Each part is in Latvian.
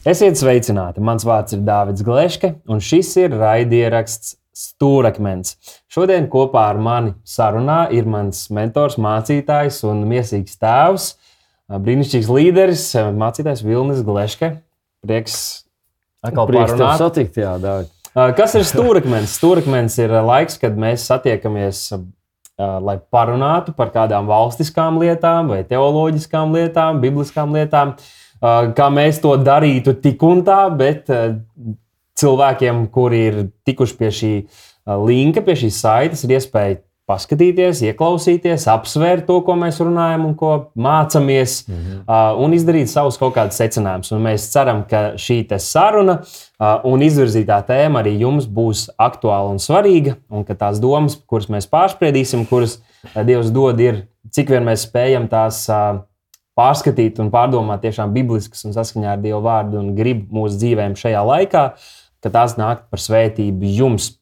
Esiet sveicināti! Mans vārds ir Dārvids Gleške, un šis ir raidieraksts Stūrakmens. Šodien kopā ar mani sarunā ir mans mentors, mācītājs un mīlīgs tēvs, brīnišķīgs līderis, mācītājs Vilnis Gleške. Prieks atkal parunāt. Satikt, jā, Dārvid. Kas ir stūrakmens? Stūrakmens ir laiks, kad mēs satiekamies, lai parunātu par kādām valstiskām lietām, vai teoloģiskām lietām, bibliskām lietām. Uh, kā mēs to darītu tik un tā, bet cilvēkiem, kuri ir tikuši pie šī linka, pie šīs saites, ir iespēja paskatīties, ieklausīties, apsvērt to, ko mēs runājam un ko mācāmies, mm -hmm. uh, un izdarīt savus kaut kādus secinājumus. Mēs ceram, ka šī saruna uh, un izvirzītā tēma arī jums būs aktuāla un svarīga, un ka tās domas, kuras mēs pārspriedīsim, kuras Dievs dod, ir cik vien mēs spējam tās uh, pārskatīt un pārdomāt tiešām bibliskas un saskaņā ar Dieva vārdu un gribu mūsu dzīvēm šajā laikā, ka tās nāk par svētību jums.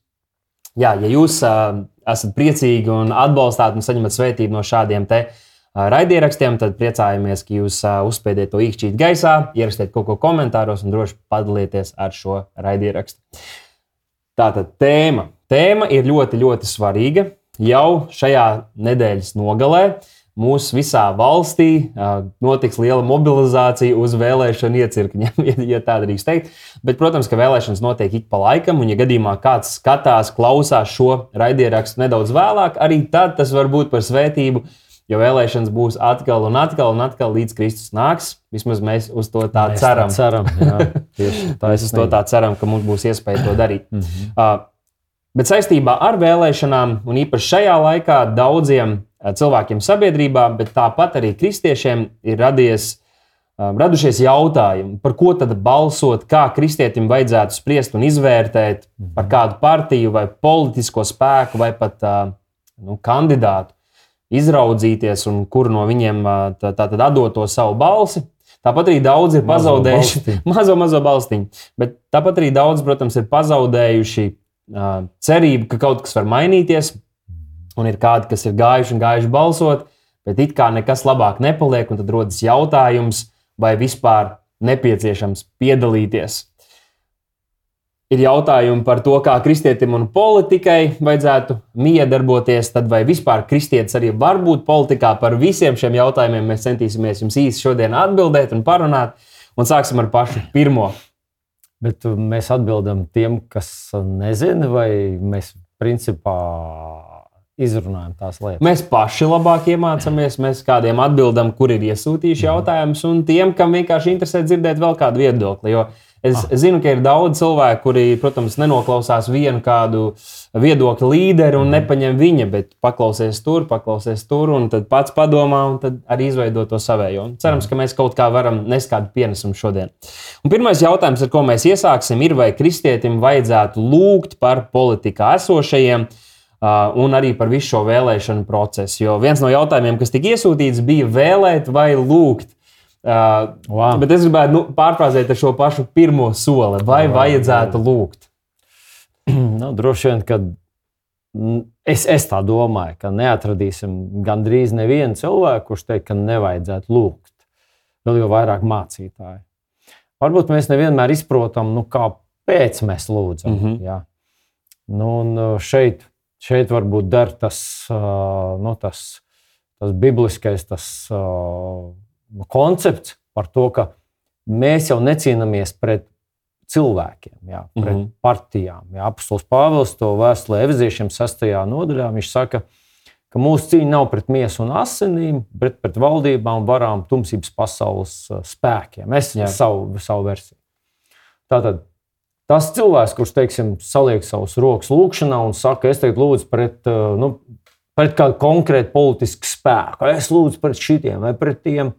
Jā, ja jūs uh, esat priecīgi un atbalstāt un saņemat svētību no šādiem te uh, raidierakstiem, tad priecājamies, ka jūs uh, uzspēdiet to īkšķīt gaisā, ierakstiet kaut ko komentāros un droši padalieties ar šo raidierakstu. Tātad tēma. Tēma ir ļoti, ļoti svarīga. Jau šajā nedēļas nogalē uh, mūsu visā valstī notiks liela mobilizācija uz vēlēšanu iecirkņiem, ja tā drīkst teikt. Bet, protams, ka vēlēšanas notiek ik pa laikam, un, ja gadījumā kāds skatās, klausās šo raidierakstu nedaudz vēlāk, arī tad tas var būt par svētību. Jo vēlēšanas būs atkal un atkal un atkal līdz Kristus nāks. Vismaz mēs uz to tā mēs ceram. Tā ceram jā, tā mēs uz to tā ceram, ka mums būs iespēja to darīt. Mm -hmm. uh, bet saistībā ar vēlēšanām, un īpaši šajā laikā, daudziem Eh, cilvēkiem sabiedrībā, bet tāpat arī kristiešiem ir radies, eh, radušies jautājumi, par ko tad balsot, kā kristietim vajadzētu spriest un izvērtēt par mhm. kādu partiju vai politisko spēku vai pat eh, nu, kandidātu, izraudzīties un kur no viņiem tā, tā tad atdot to savu balsi. Tāpat arī daudz ir pazaudējuši mazo, mazo, mazo balstiņu, bet tāpat arī daudz, protams, ir pazaudējuši cerību, ka kaut kas var mainīties, un ir kādi, kas ir gājuši un gājuši balsot, bet it kā nekas labāk nepaliek, un tad rodas jautājums, vai vispār nepieciešams piedalīties. Ir jautājumi par to, kā kristietim un politikai vajadzētu miedarboties, tad vai vispār kristietis arī var būt politikā par visiem šiem jautājumiem. Mēs centīsimies jums īsi šodien atbildēt un parunāt, un sāksim ar pašu pirmo. Bet mēs atbildam tiem, kas nezina, vai mēs principā izrunājam tās lietas. Mēs paši labāk iemācāmies, mēs kādiem atbildam, kur ir iesūtījuši mhm. jautājumus, un tiem, kam vienkārši interesē dzirdēt vēl kādu viedokli. Jo es ah. zinu, ka ir daudz cilvēku, kuri, protams, nenoklausās vienu kādu viedokļu līderi un mhm. nepaņem viņa, bet paklausies tur, paklausies tur, un tad pats padomā, un tad arī izveido to savējo. Un cerams, mhm. ka mēs kaut kā varam nest kādu pienesumu šodien. Un pirmais jautājums, ar ko mēs iesāksim, ir, vai kristietim vajadzētu lūgt par politikā esošajiem Uh, un arī par visu šo vēlēšanu procesu. Jo viens no jautājumiem, kas tika iesūtīts, bija vēlēt vai lūgt. Uh, wow. Bet es gribētu nu, pārfrāzēt šo pašu pirmo soli. Vai wow. vajadzētu lūgt? nu, droši vien, ka es, es tā domāju, ka neatradīsim gandrīz nevienu cilvēku, kurš teikt, ka nevajadzētu lūgt. Vēl jau vairāk mācītāji. Varbūt mēs nevienmēr izprotam, nu, kāpēc mēs lūdzam. Mm -hmm. Jā. Nu, un šeit Šeit varbūt der tas, nu, tas, tas bibliskais tas, nu, koncepts par to, ka mēs jau necīnāmies pret cilvēkiem, jā, pret mm -hmm. partijām. Jā. Apostols Pāvils to vēstulē Eviziešiem 6. nodaļā viņš saka, ka mūsu cīņa nav pret miesu un asinīm, bet pret valdībām, varām, tumsības pasaules spēkiem. Es savu, savu versiju. Tātad Tas cilvēks, kurš teiksim, saliek savus rokas lūkšanā un saka, es teiktu, lūdzu pret, eh, nu, pret kādu konkrētu politisku spēku, es lūdzu pret šitiem vai pret tiem,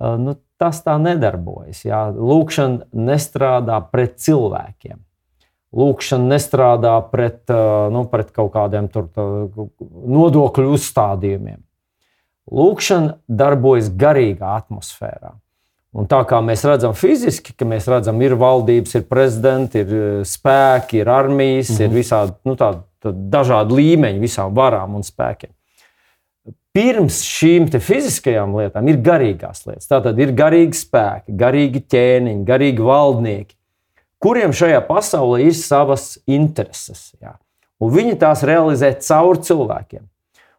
nu, tas tā nedarbojas. Jā. Lūkšana nestrādā pret cilvēkiem. Lūkšana nestrādā pret, nu, pret kaut kādiem tur, nodokļu uzstādījumiem. Lūkšana darbojas garīgā atmosfērā. Un tā kā mēs redzam fiziski, ka mēs redzam, ir valdības, ir prezidenti, ir spēki, ir armijas, mm -hmm. ir visādi nu, tā, tā, dažādi līmeņi visām varām un spēkiem. Pirms šīm fiziskajām lietām ir garīgās lietas. Tātad ir garīgi spēki, garīgi ķēniņi, garīgi valdnieki, kuriem šajā pasaulē ir savas intereses. Jā. Un viņi tās realizē caur cilvēkiem.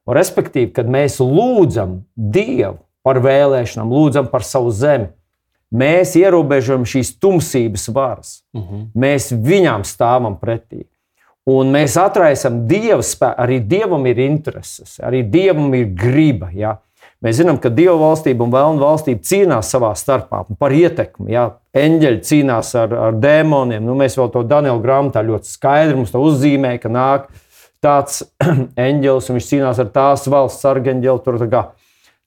Un, respektīvi, kad mēs lūdzam Dievu par vēlēšanām, lūdzam par savu zemi, mēs ierobežojam šīs tumsības varas. Uh Mhm. -huh. Mēs viņām stāvam pretī. Un mēs atraisām Dieva spēku. Arī Dievam ir intereses, arī Dievam ir griba. Ja? Mēs zinām, ka Dieva valstība un Vēlna valstība cīnās savā starpā par ietekmi. Ja? Eņģeļi cīnās ar, ar dēmoniem. Nu, mēs vēl to Daniela grāmatā ļoti skaidri mums uzzīmējam, ka nāk tāds eņģelis un viņš cīnās ar tās valsts sargeņģeli. Tur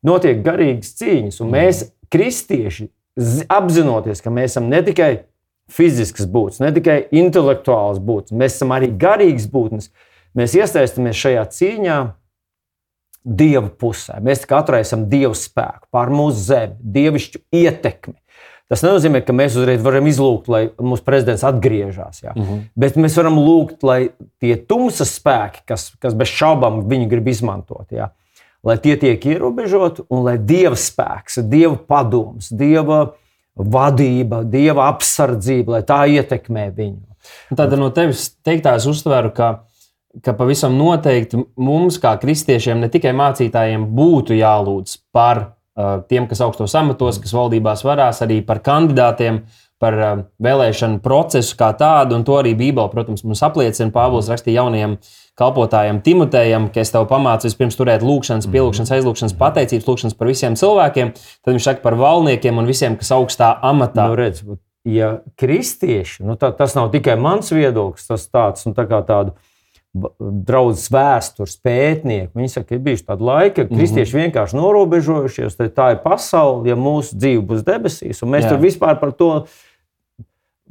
notiek garīgas cīņas, un mēs, kristieši, zi- apzinoties, ka mēs esam ne tikai fiziskas būtnes, ne tikai intelektuāls būtnes, mēs esam arī garīgas būtnes. Mēs iesaistamies šajā cīņā Dieva pusē. Mēs atraisam Dieva spēku pār mūsu zemi, dievišķu ietekmi. Tas nenozīmē, ka mēs uzreiz varam izlūgt, lai mūsu prezidents atgriežas. Ja? Mhm. Bet mēs varam lūgt, lai tie tumsas spēki, kas, kas bez šaubām viņi grib izmantot, ja? lai tie tiek ierobežoti un lai Dieva spēks, Dieva padoms, Dieva vadība, Dieva apsardzība, lai tā ietekmē viņu. Tātad no tevis teiktā es uztveru, ka, ka pavisam noteikti mums, kā kristiešiem, ne tikai mācītājiem, būtu jālūdz par uh, tiem, kas augstos amatos, kas valdībās varās, arī par kandidātiem, par uh, vēlēšanu procesu kā tādu. Un to arī Bībele, protams, mums apliecina. Pāvils rakstīja jaunajam kalpotājam Timotejam, ka es tev pamācu vispirms turēt lūgšanas, pielūgšanas, aizlūgšanas, pateicības, lūgšanas par visiem cilvēkiem. Tad viņš saka par valniekiem un visiem, kas augstā amatā. Nu, redz, ja kristieši, nu, tā, tas nav tikai mans viedoklis, tas tāds, nu, tā kā tādu draudzes vēstures pētnieki. Viņi saka, ka ir bijuši tādi laiki, kad kristieši vienkārši norobežojušies. Tā ir pasaule, ja mūsu dzīve būs debesīs, un mēs Jā. tur vispār par to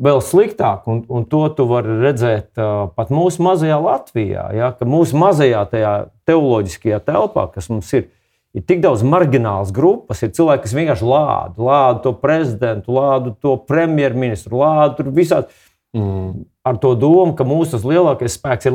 vēl sliktāk. Un, un to tu vari redzēt uh, pat mūsu mazajā Latvijā. Ja, ka mūsu mazajā tajā teoloģiskajā telpā, kas mums ir, ir tik daudz marginālas grupas, ir cilvēki, kas vienkārši lāda, lāda to prezidentu, lāda to premjerministru, lāda tur visādi Mm. ar to domu, ka mūsu lielākais spēks ir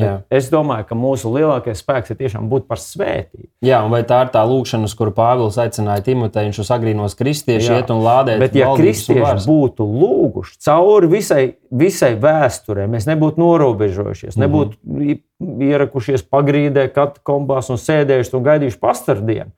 Jā. Es domāju, ka mūsu lielākais spēks ir tiešām būt par svētību. Jā, un vai tā ir tā lūkšana, uz kuru Pāvils aicināja Timoteju, uz agrīnos kristiešu Jā. iet un lādēt? Bet, ja kristieši būtu lūguši cauri visai, visai vēsturē, mēs nebūtu norobežojušies, Mhm. nebūtu ierakušies pagrīdē, katakombās un sēdējuši un gaidījuši pastardienu.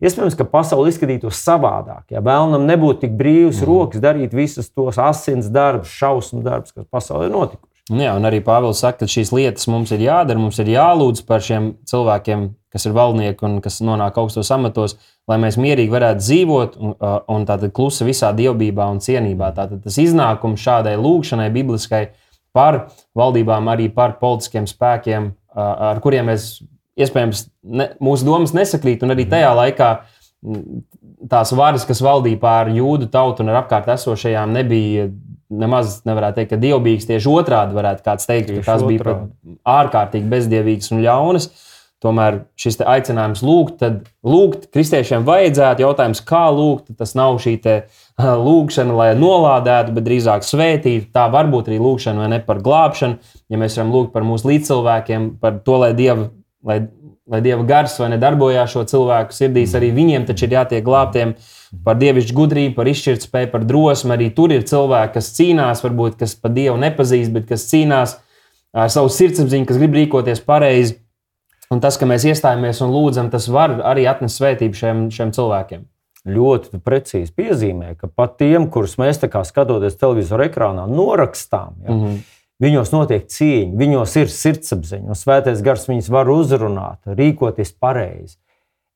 Iespējams, ka pasaule izskatītos savādāk. Ja vēlnam nebūtu tik brīvs mm. rokas darīt visus tos asins darbus, šausmu darbus, kas pasaulē ir notikuši. Nu Jā, un arī Pāvils saka, ka šīs lietas mums ir jādara, mums ir jālūdz par šiem cilvēkiem, kas ir valdnieki un kas nonāk augstos amatos, lai mēs mierīgi varētu dzīvot un, un tātad klusi visā dievbijā un cienībā. Tātad tas iznākums šādai lūkšanai, bibliskai, par valdībām, arī par politiskiem spēkiem, ar kuriem mēs iespējams ne, mūsu domas nesakrīt, un arī tajā laikā tās varas, kas valdīja pār jūdu tautu un ar apkārt esošajām, nebija nemaz, nevarētu teikt, ka dievbijīgs tieši otrādi varētu kāds teikt, ka tās bija ārkārtīgi bezdievīgas un ļaunas. Tomēr šis aicinājums lūgt, tad lūgt kristiešiem vajadzētu. Jautājums, kā lūgt, tas nav šī te, lūgšana, lai nolādētu, bet drīzāk svētīt. Tā var būt arī lūgšana, vai ne par glābšanu. Ja mēs varam lūgt par mūsu līdzcilvēkiem, par to, lai Dieva, lai, lai dieva gars vai nedarbojās šo cilvēku sirdīs, arī viņiem taču ir jātiek glābtiem. Par dievišķu gudrību, par izšķirtspēju, par drosmi. Arī tur ir cilvēki, kas cīnās, varbūt kas pat dievu nepazīst, bet kas cīnās ar savu sirdsapziņu, kas grib rīkoties pareizi. Un tas, ka mēs iestājamies un lūdzam, tas var arī atnest svētību šiem, šiem cilvēkiem. ļoti precīzi piezīmē, ka pat tiem, kurus mēs tā kā skatoties televizora ekrānā, norakstām, ja, Mm -hmm. Viņos notiek cīņa, viņos ir sirdsapziņa, un svētais gars viņus var uzrunāt, rīkoties pareizi.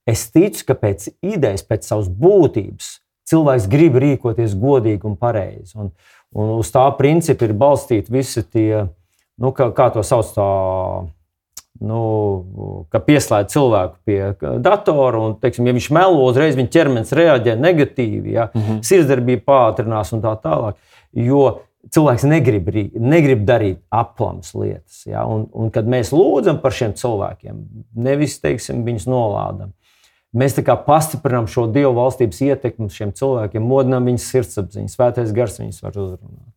Es ticu, ka pēc idejas, pēc savas būtības, cilvēks grib rīkoties godīgi un pareizi. Un, un uz tā principa ir balstīti visi tie, nu, kā, kā to sauc, tā, nu, ka pieslēdz cilvēku pie datora, un, teiksim, ja viņš melo, uzreiz viņa ķermenis reaģē negatīvi, ja, Mm -hmm. sirdsdarbība pātrinās un tā tālāk. Jo cilvēks negrib, negrib darīt aplamas lietas. Ja? Un, un kad mēs lūdzam par šiem cilvēkiem, nevis teiksim, viņus nolādam, mēs pastiprinām šo dievu valstības ietekmi šiem cilvēkiem, modinām viņas sirdsapziņu, svētais gars viņus var uzrunāt.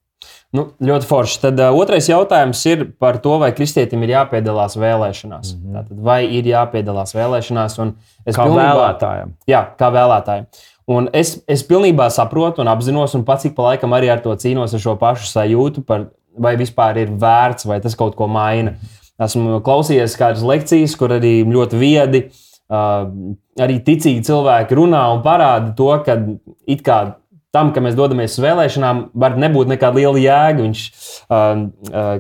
Nu, ļoti forši. Tad uh, otrais jautājums ir par to, vai kristietim ir jāpiedalās vēlēšanās. Mm -hmm. Tātad, vai ir jāpiedalās vēlēšanās? Kā pilnībā, vēlētājiem. Jā, kā vēlētājiem. Un es, es pilnībā saprotu un apzinos, un pats ik pa laikam arī ar to cīnos ar šo pašu sajūtu, par, vai vispār ir vērts, vai tas kaut ko maina. Esmu klausījies kādas lekcijas, kur arī ļoti viedi, uh, arī ticīgi cilvēki runā un parāda to, ka it kā tam, ka mēs dodamies uz vēlēšanām, var nebūt nekāda liela jēga. Viņš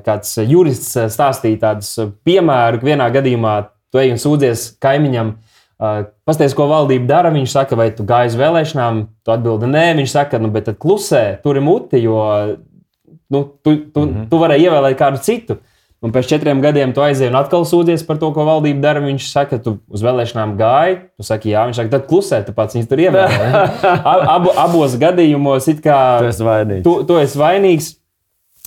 kāds jurists stāstīja tādus piemērus, ka vienā gadījumā tu ej un sūdzies kaimiņam. Pastāstiet, ko valdība dara. Viņš saka, vai tu gāji uz vēlēšanām, tu atbildi nē. Viņš saka, nu, bet tad klusē, tur ir muti, jo nu, tu, tu, mm -hmm. tu vari ievēlēt kādu citu. Un pēc četriem gadiem tu aizjūji un atkal sūdzies par to, ko valdība dara. Viņš saka, tu uz vēlēšanām gāji. Tu saki, jā, viņš saka, tad klusē, tu pats viņus tur ievēlē. Ab, abos gadījumos it kā tu esi vainīgs. Tu, tu esi vainīgs.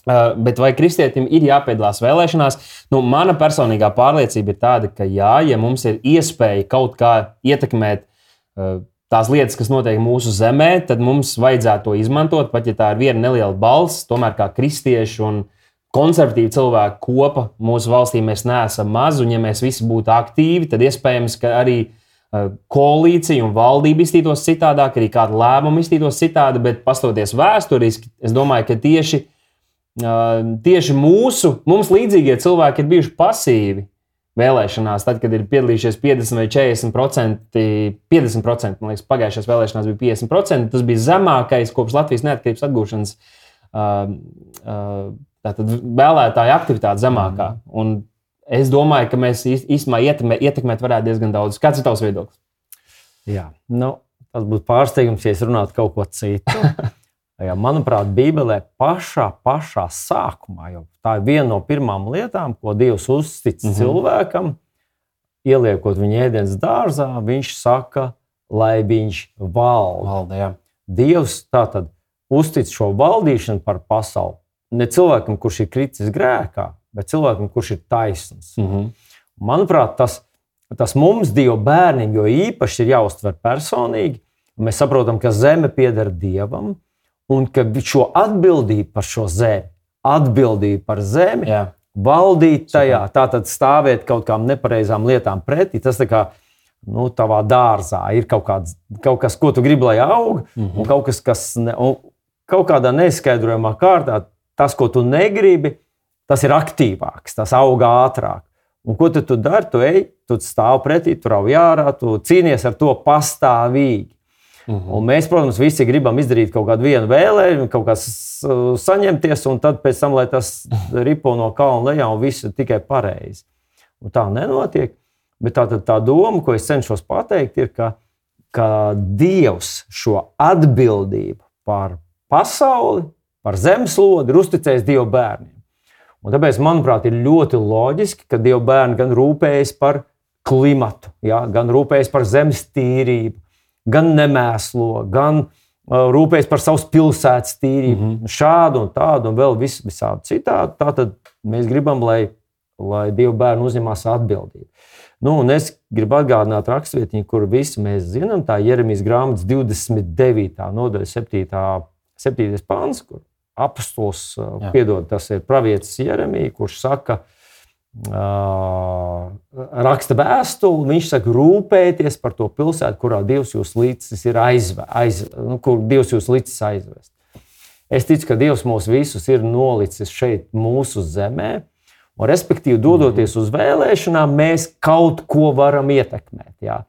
Uh, bet vai kristietim ir jāpiedalās vēlēšanās? Nu, mana personīgā pārliecība ir tāda, ka jā, ja mums ir iespēja kaut kā ietekmēt uh, tās lietas, kas notiek mūsu zemē, tad mums vajadzētu to izmantot. Pat ja tā ir viena neliela balss, tomēr kā kristieši un kristieši konservatīva cilvēku kopa mūsu valstī mēs neesam maz, un ja mēs visi būtu aktīvi, tad iespējams, ka arī uh, koalīcija un valdība iztītos citādāk, arī kāda lēmuma iztītos citādi, bet pastoties vēsturiski, es domāju, ka tieši, uh, tieši mūsu, mums līdzīgie cilvēki ir bijuši pasīvi vēlēšanās, tad, kad ir piedalījušies 50 vai 40%, 50%, man liekas, pagājušajās vēlēšanās bija 50%, tas bija zemākais kopš Latvijas neatkarības atgūšanas. Uh, uh, Tātad vēlētāja aktivitāte zemākā. Mm. Un es domāju, ka mēs īstenībā ietekmē, ietekmēt varētu diezgan daudz. Kāds ir tavs viedoklis? Jā, nu, tas būtu pārsteigums, ja es runātu kaut ko citu. Manuprāt, Bībelē pašā, pašā sākumā, jo tā ir viena no pirmām lietām, ko Dievs uztic mm -hmm. cilvēkam, ieliekot viņu ēdienas dārzā, viņš saka, lai viņš valda. valda jā. Dievs tātad uztic šo valdīšanu par pasauli ne cilvēkam, kurš ir kritis grēkā, bet cilvēkam, kurš ir taisns. Mm -hmm. Manuprāt, tas, tas mums, Dieva bērniem, jo īpaši ir jāuztver personīgi. Mēs saprotam, ka zeme pieder Dievam un ka šo atbildību par šo zemi, atbildību par zemi, Jā. valdīt tajā, tātad stāvēt kaut kādām nepareizām lietām pretī. Tas tā kā nu, tavā dārzā ir kaut, kāds, kaut kas, ko tu gribi, lai aug, mm -hmm. un kaut kas, kas ne, un kaut kādā neizskaidrojamā kārtā tas, ko tu negribi, tas ir aktīvāks, tas aug ātrāk. Un ko tu, tu dari? Tu ej, tu stāv pretī, tu rauj ārā, tu cīnies ar to pastāvīgi. Mhm. -huh. Un mēs, protams, visi gribam izdarīt kaut kādu vienu vēlēšanu, kaut kā saņemties, un tad pēc tam, lai tas ripo no kalna lejā, un viss ir tikai pareizi. Un tā nenotiek. Bet tā, tā doma, ko es cenšos pateikt, ir, ka, ka Dievs šo atbildību par pasauli, par zemeslodi ir uzticējis Dieva bērniem. Un tāpēc, manuprāt, ir ļoti loģiski, ka Dieva bērni gan rūpējas par klimatu, ja, gan rūpējas par zemes tīrību, gan nemēslo, gan uh, rūpējas par savas pilsētas tīrību, mm -hmm. šādu un tādu, un vēl vis, visādi citādi. Tātad mēs gribam, lai, lai Dieva bērni uzņemās atbildību. Nu, es gribu atgādināt rakstvietiņu, kur visi mēs zinām, tā ir Jeremijas grāmatas 29. nodaļa, 7. 7. pāns, kur apustulis, piedod, tas ir pravietis Jeremija, kurš saka, uh, raksta vēstuli, viņš saka, rūpēties par to pilsētu, kurā Dievs jūs līdzis ir aizve, aiz, nu, kur Dievs jūs līdzis aizvest. Es ticu, ka Dievs mūs visus ir nolicis šeit, mūsu zemē, un respektīvi, dodoties uz vēlēšanām, mēs kaut ko varam ietekmēt. Jā.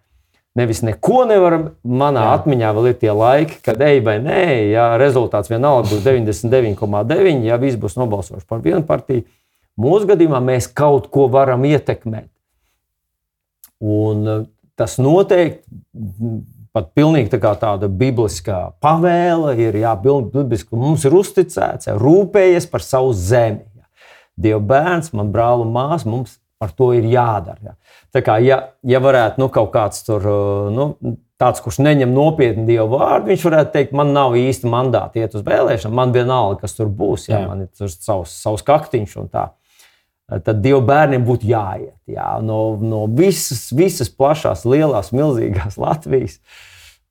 Nevis neko nevaram. Manā jā. atmiņā vēl ir tie laiki, kad ej vai nē, ja rezultāts vienalga būs 99,9, ja viss būs nobalsojuši par vienu partiju. Mūsu gadījumā mēs kaut ko varam ietekmēt. Un eh, tas noteikti pat pilnīgi tā tāda bibliskā pavēle ir, jā, bibliski, mums ir uzticēts, jā, rūpējies par savu zemi. Jā. Dieva bērns, man brāl un māsa, mums par to ir jādara. Jā. Tā kā, ja, ja varētu nu, kaut kāds tur, uh, nu, tāds, kurš neņem nopietni dievu vārdu, viņš varētu teikt, man nav īsti mandāti iet uz vēlēšanām, man vienalga, kas tur būs, ja man ir savs, savs kaktiņš un tā. Tad Dieva bērniem būtu jāiet jā, no, no visas, visas plašās, lielās, milzīgās Latvijas.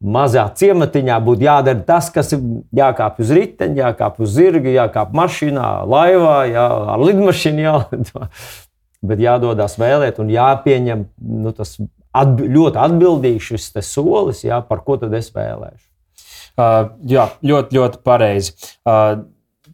mazā ciematiņā būtu jādara tas, kas ir jākāpj uz riteņa, jākāpj uz zirga, jākāpj mašīnā, laivā, jā, ar lidmašīnu jālido. Bet jādodas vēlēt un jāpieņem nu, tas atb ļoti atbildīgs šis solis, jā, par ko tad es vēlēšu. Uh, jā, ļoti, ļoti pareizi. Uh,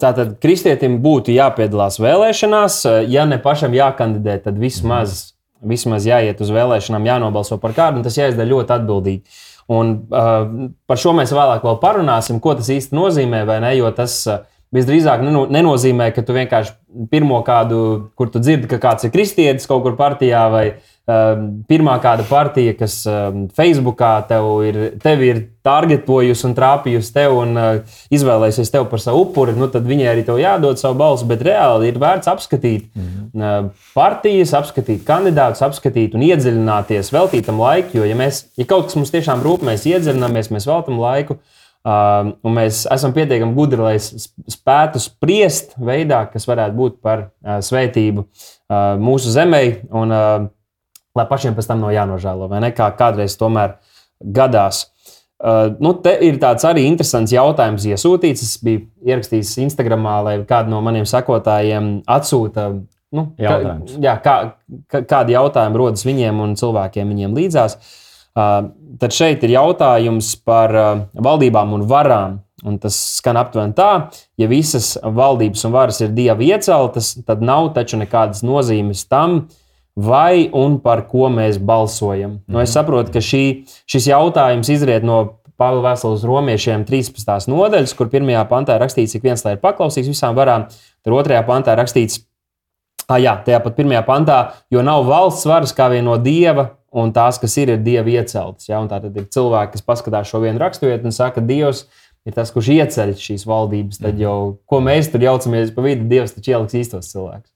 Tātad kristietim būtu jāpiedalās vēlēšanās, ja ne pašam jākandidē, tad vismaz, vismaz jāiet uz vēlēšanām, jānobalso par kādu, un tas jāizdara ļoti atbildīgi. Un, uh, par šo mēs vēlāk vēl parunāsim, ko tas īsti nozīmē, vai ne? Jo tas uh, visdrīzāk nenozīmē, ka tu vienkārši pirmo kādu, kur tu dzirdi, ka kāds ir kristietis kaut kur partijā vai ne pirmā kāda partija, kas ehm, Facebookā tev ir, tevi ir targetojusi un trāpījusi tev un eh, izvēlējusies tevi par savu upuri, nu, tad viņai arī tev jādod savu balsi. Bet reāli ir vērts apskatīt mm -hmm. partijas, apskatīt kandidātus, apskatīt un iedziļināties, veltīt tam laiku. Jo, ja, mēs, ja kaut kas mums tiešām rūp, mēs iedziļināmies, mēs veltam laiku. Uh, un mēs esam pietiekami gudri, lai spētu spriest veidā, kas varētu būt par uh, svētību uh, mūsu zemē. Un, uh, lai pašiem pēc tam nav jānožēlo, vai ne? Kā kādreiz tomēr gadās. Uh, nu, te ir tāds arī interesants jautājums, iesūtīts. Es biju ierakstījis Instagram, lai kādu no maniem sekotājiem atsūta. Nu, jautājums. Kā, jā, kā, kā, kādi jautājumi rodas viņiem un cilvēkiem viņiem līdzās. Uh, tad šeit ir jautājums par uh, valdībām un varām. Un tas skan aptuveni tā, ja visas valdības un varas ir dieva ieceltas, tad nav taču nekādas nozīmes tam, uh, vai un par ko mēs balsojam. Mm -hmm. nu, es saprotu, ka šī, šis jautājums izriet no Pāvila vēstules romiešiem 13. nodaļas, kur pirmajā pantā rakstīts, cik viens lai ir paklausīgs visām varām, tad otrajā pantā rakstīts, ah, jā, tajā pat pirmajā pantā, jo nav valsts varas kā vien no dieva. Un tās, kas ir, ir dieva ieceltas. Ja? Tā tad ir cilvēki, kas paskatās šo vienu raksturvietu un saka, ka Dievs ir tas, kurš ieceļ šīs valdības. Tad jau, ko mēs tur jaucamies pa vidu, Dievs taču ieliks īstos cilvēkus.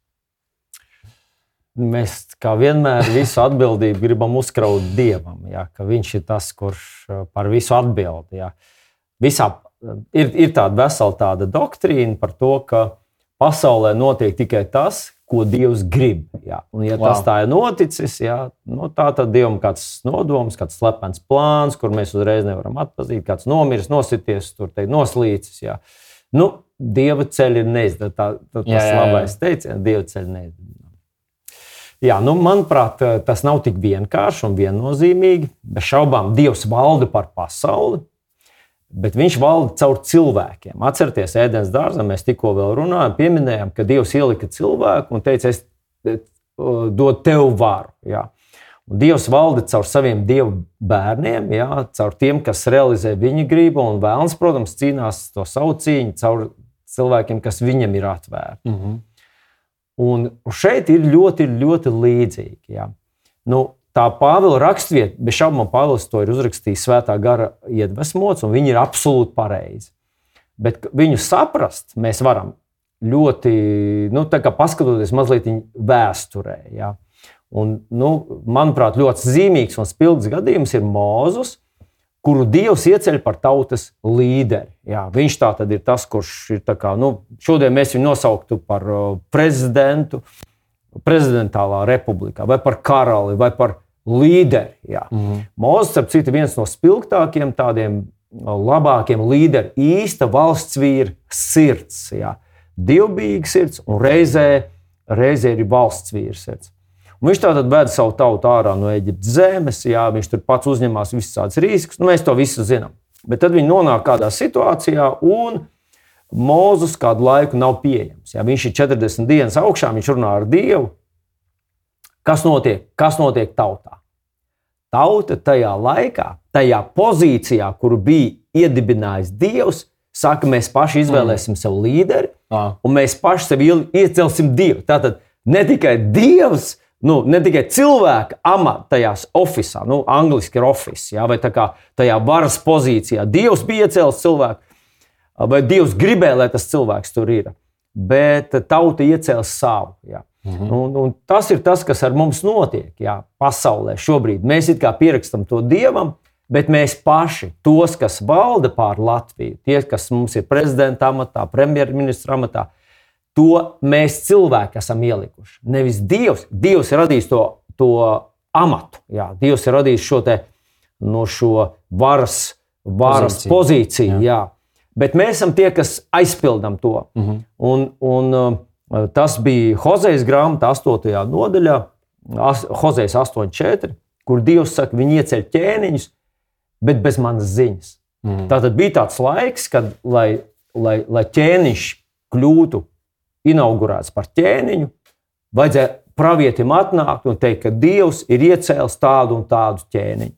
Mēs kā vienmēr visu atbildību gribam uzkraut dievam, ja, ka viņš ir tas, kurš uh, par visu atbild. Ja. Visā, ir, ir tāda vesela tāda doktrīna par to, ka pasaulē notiek tikai tas, ko Dievs grib. Ja. Un, ja wow. tas tā ir noticis, ja, nu, tā tad Dievam ir kāds nodoms, kāds slepens plāns, kur mēs uzreiz nevaram atpazīt, kāds nomiris, nosities, tur teikt, noslīcis. Ja. Nu, Dieva ceļš ir tā, tas jā. labais teiciens, Dieva ceļš neizdevts. Jā, nu, manuprāt, eh, tas nav tik vienkārši un viennozīmīgi. Bez šaubām, Dievs valda par pasauli, bet Viņš valda caur cilvēkiem. Atcerieties, ēdienas dārzā mēs tikko runājām, pieminējām, ka Dievs ielika cilvēku un teica, es eh, dodu tev varu. Jā. Un Dievs valda caur saviem dievu bērniem, jā, caur tiem, kas realizē viņa gribu, un vēlams, protams, cīnās to savu cīņu caur cilvēkiem, kas viņam ir atvērti. Mm -hmm. Un šeit ir ļoti, ļoti līdzīgi. Ja. Nu, tā Pāvila rakstvieta, bez šaubām, Pāvils to ir uzrakstījis svētā gara iedvesmots, un viņi ir absolūti pareizi. Bet viņu saprast mēs varam ļoti, nu, paskatoties mazliet vēsturē. Ja. Un, nu, manuprāt, ļoti zīmīgs un spilgts gadījums ir Mozus, kuru Dievs ieceļ par tautas līderi. Jā, viņš tā tad ir tas, kurš ir kā, nu, šodien mēs viņu nosauktu par prezidentu, prezidentālā republikā, vai par karali, vai par līderi. Mm -hmm. Mozus, ap citu, viens no spilgtākiem, tādiem labākiem līderiem, īsta valsts vīra sirds. Jā. Dievbijīga sirds un reizē, reizē ir valsts vīra sirds. Un viņš tātad ved savu tautu ārā no Eģiptes zemes, jā, viņš tur pats uzņemās visas tādas riskus. Nu, mēs to visu zinām. Bet tad viņi nonāk kādā situācijā, un Mozus kādu laiku nav pieejams. Jā, viņš ir 40 dienas augšā, viņš runā ar Dievu. Kas notiek? Kas notiek tautā? Tauta tajā laikā, tajā pozīcijā, kuru bija iedibinājis Dievs, saka, mēs paši izvēlēsim mm. sev līderi, ah. un mēs paši sev iecelsim Dievu. Tātad ne tikai Dievs nu, ne tikai cilvēka amata tajās oficiālās, nu, angļuiski ir office, ja, vai tajā varas pozīcijā. Dievs bija iecēlis cilvēku, vai Dievs gribēja, lai tas cilvēks tur ir. Bet tauta iecēla savu. Ja. Mhm. Un, un tas ir tas, kas ar mums notiek ja, pasaulē šobrīd. Mēs it kā pierakstam to dievam, bet mēs paši, tos, kas valda pār Latviju, tie, kas mums ir prezidenta amatā, premjerministra amatā, To mēs cilvēki esam ielikuši. Nevis Dievs. Dievs ir radījis to, to amatu. Jā. Dievs ir radījis šo, te, no šo varas varas Pozīcija. pozīciju. Jā. Jā. Bet mēs esam tie, kas aizpildām to. Mm -hmm. Un, un, uh, tas bija Hozejas grāmatā, 8. nodaļā, As- Hozejas 8,4, kur Dievs saka, viņi ieceļ ķēniņus, bet bez manas ziņas. Mm -hmm. Tā tad bija tāds laiks, kad, lai, lai, lai ķēniņš kļūtu inaugurēts par ķēniņu, vajadzēja pravietim atnākt un teikt, ka Dievs ir iecēlis tādu un tādu ķēniņu.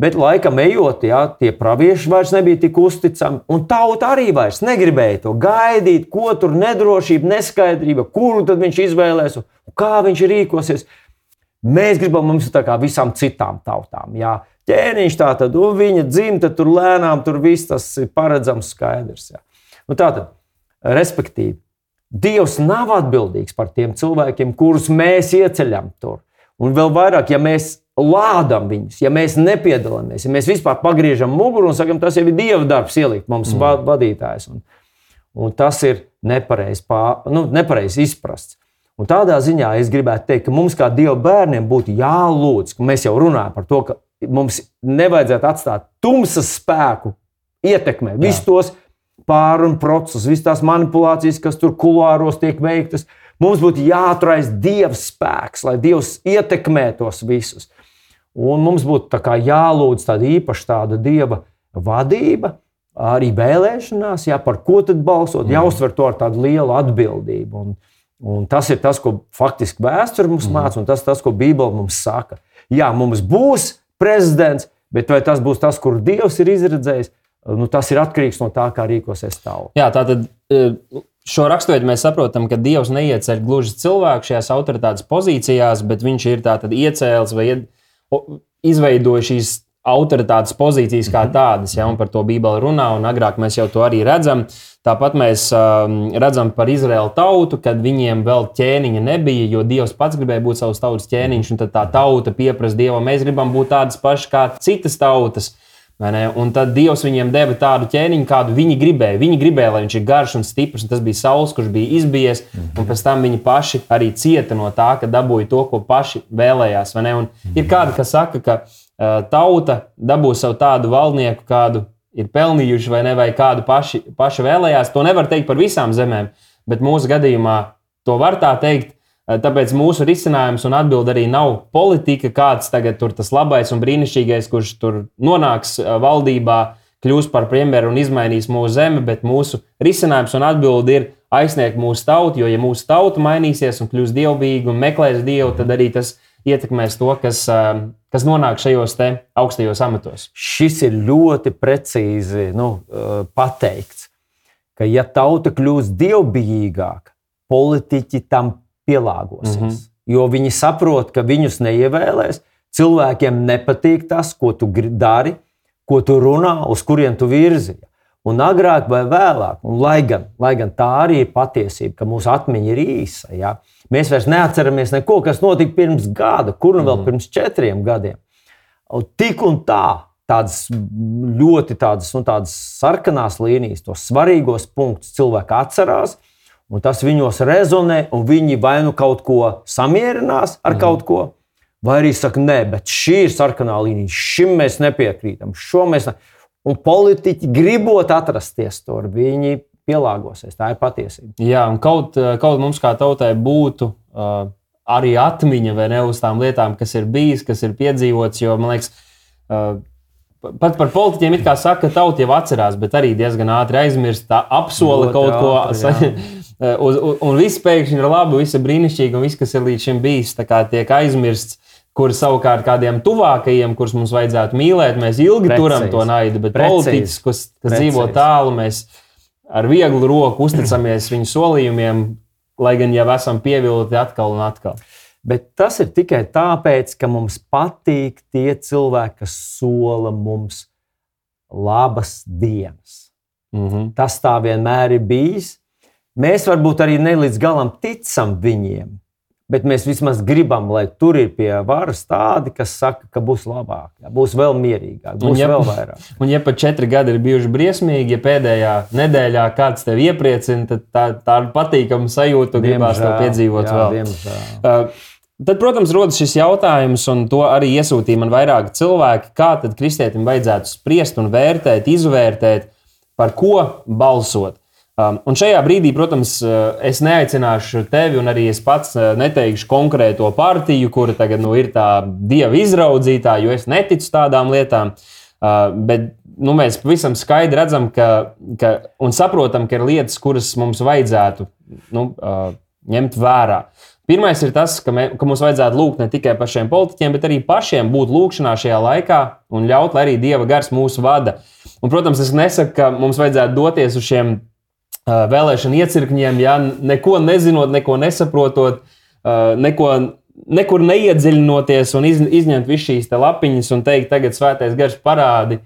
Bet laikam ejot, jā, tie pravieši vairs nebija tik uzticami, un tauta arī vairs negribēja to gaidīt, ko tur nedrošība, neskaidrība, kuru tad viņš izvēlēs un kā viņš rīkosies. Mēs gribam, mums ir tā kā visām citām tautām. Jā. Ķēniņš tā tad, un viņa dzimta tur lēnām, tur viss tas ir paredzams, skaidrs. Jā. Nu, tā tad, respektīvi, Dievs nav atbildīgs par tiem cilvēkiem, kurus mēs ieceļam tur. Un vēl vairāk, ja mēs lādām viņus, ja mēs nepiedalāmies, ja mēs vispār pagriežam muguru un sakām, tas jau ir Dieva darbs, ielikt mums mm. vadītājs. Un, un tas ir nepareizi nu, nepareiz izprasts. Un tādā ziņā es gribētu teikt, ka mums, kā Dieva bērniem, būtu jālūdz, ka mēs jau runājam par to, ka mums nevajadzētu atstāt tumsas spēku ietekmē visus tos pārunu procesus, visas tās manipulācijas, kas tur kuluāros tiek veiktas. Mums būtu jāatraisa Dieva spēks, lai Dievs ietekmē tos visus. Un mums būtu tā jālūdz tāda īpaša tāda Dieva vadība, arī vēlēšanās, jā, par ko tad balsot, Mm. jāuztver to ar tādu lielu atbildību. Un, un tas ir tas, ko faktiski vēsture mums Mm. māca, un tas tas, ko Bībele mums saka. Jā, mums būs prezidents, bet vai tas būs tas, kur Dievs ir izredzējis, nu, tas ir atkarīgs no tā, kā rīkosies tauta. Jā, tā tad eh, šo raksturvietu mēs saprotam, ka Dievs neieceļ gluži cilvēku šajās autoritātes pozīcijās, bet viņš ir iecēlis vai izveidojis šīs autoritātes pozīcijas kā tādas, ja, par to Bībele runā, un agrāk mēs jau to arī redzam. Tāpat mēs um, redzam par Izraēlu tautu, kad viņiem vēl ķēniņa nebija, jo Dievs pats gribēja būt savs tautas ķēniņš, un tad tā tauta pieprasa Dievam, mēs gribam būt tādas pašas kā citas tautas. ne? Un tad Dievs viņiem deva tādu ķēniņu, kādu viņi gribēja. Viņi gribēja, lai viņš ir garš un stiprs, un tas bija saules, kurš bija izbijies. Un pēc tam viņi paši arī cieta no tā, ka dabūja to, ko paši vēlējās. ir kādi, kas saka, ka uh, tauta dabūs savu tādu valdnieku, kādu ir pelnījuši, vai ne, vai kādu paši, paši vēlējās. To nevar teikt par visām zemēm, bet mūsu gadījumā to var tā teikt. Uh, Tāpēc mūsu risinājums un atbilde arī nav politika, kāds tagad tur tas labais un brīnišķīgais, kurš tur nonāks uh, valdībā, kļūs par premjeru un izmainīs mūsu zemi, bet mūsu risinājums un atbilde ir aizsniegt mūsu tautu, jo ja mūsu tauta mainīsies un kļūs dievbijīga un meklēs dievu, tad arī tas ietekmēs to, kas, uh, kas nonāk šajos augstajos amatos. Šis ir ļoti precīzi nu, eh, pateikts, ka ja tauta kļūs dievbijīgāka, politiķi tam pielāgosies. Mm -hmm. Jo viņi saprot, ka viņus neievēlēs, cilvēkiem nepatīk tas, ko tu dari, ko tu runā, uz kurien tu virzi. Un agrāk vai vēlāk, un lai gan, lai gan tā arī ir patiesība, ka mūsu atmiņa ir īsa, ja? mēs vairs neatceramies neko, kas notika pirms gada, kur nu vēl mm. pirms četriem gadiem. Un tik un tā, tādas ļoti tādas, nu, tādas sarkanās līnijas, tos svarīgos punktus cilvēki atcerās, un tas viņos rezonē, un viņi vai nu kaut ko samierinās ar mm. kaut ko, vai arī saka, nē, bet šī ir sarkanā līnija, šim mēs nepiekrītam, šo mēs ne... Un politiķi gribot atrasties tur, viņi pielāgosies. Tā ir patiesība. Jā, un kaut, uh, kaut mums kā tautai būtu uh, arī atmiņa vai ne uz tām lietām, kas ir bijis, kas ir piedzīvots. Jo man liekas, uh, pat par politiķiem it kā saka, ka tauta jau atcerās, bet arī diezgan ātri aizmirst, apsola Ļoti kaut ko. ātri, Uh, uz, un, un viss pēkšņi ir labi, viss ir brīnišķīgi, un viss, kas ir līdz šim bijis, tiek aizmirsts. Kur savukārt kādiem tuvākajiem, kurus mums vajadzētu mīlēt, mēs ilgi Precīzi. turam to naidu, bet politiķis, kas, kas Precīzi. dzīvo tālu, mēs ar vieglu roku uzticamies viņu solījumiem, lai gan jau esam pievilti atkal un atkal. Bet tas ir tikai tāpēc, ka mums patīk tie cilvēki, kas sola mums labas dienas. Mm -hmm. Tas tā vienmēr ir bijis. Mēs varbūt arī ne līdz galam ticam viņiem, bet mēs vismaz gribam, lai tur ir pie varas tādi, kas saka, ka būs labāk, jā, būs vēl mierīgāk, būs ja- vēl vairāk. Un, ja pat četri gadi ir bijuši briesmīgi, ja pēdējā nedēļā kāds tevi iepriecina, tad tā, tā ir patīkama sajūta, un gribās to piedzīvot jā, vēl. Diemžēl. Uh, tad, protams, rodas šis jautājums, un to arī iesūtīja man vairāki cilvēki, kā tad kristietim vajadzētu spriest un vērtēt, izvērtēt, par ko balsot. Um, un šajā brīdī, protams, uh, es neaicināšu tevi, un arī es pats uh, neteikšu konkrēto partiju, kura tagad nu, ir tā dieva izraudzītāja, jo es neticu tādām lietām. Uh, bet nu, mēs pavisam skaidri redzam ka, ka, un saprotam, ka ir lietas, kuras mums vajadzētu nu, ņemt vērā. Pirmais ir tas, ka, mē, ka mums vajadzētu lūgt ne tikai par šiem politiķiem, bet arī pašiem būt lūgšanā šajā laikā un ļaut, lai arī Dieva gars mūsu vada. Un, protams, es nesaku, ka mums vajadzētu doties uz šiem uh, vēlēšanu iecirkņiem, ja neko nezinot, neko nesaprotot, uh, neko, nekur neiedziļinoties un iz, izņemt visu šīs lapiņas un teikt, tagad svētais gars parādi,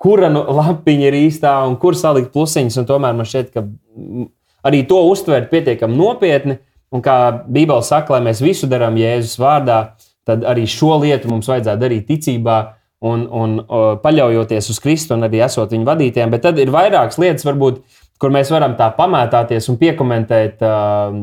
kura nu, lapiņa ir īstā un kur salikt plusiņus. Tomēr man šķiet, ka arī to uztvert pietiekami nopietni Un kā Bībele saka, lai mēs visu darām Jēzus vārdā, tad arī šo lietu mums vajadzētu darīt ticībā un, un uh, paļaujoties uz Kristu un arī esot viņa vadītājiem. Bet tad ir vairākas lietas, varbūt, kur mēs varam tā pamētāties un piekomentēt uh,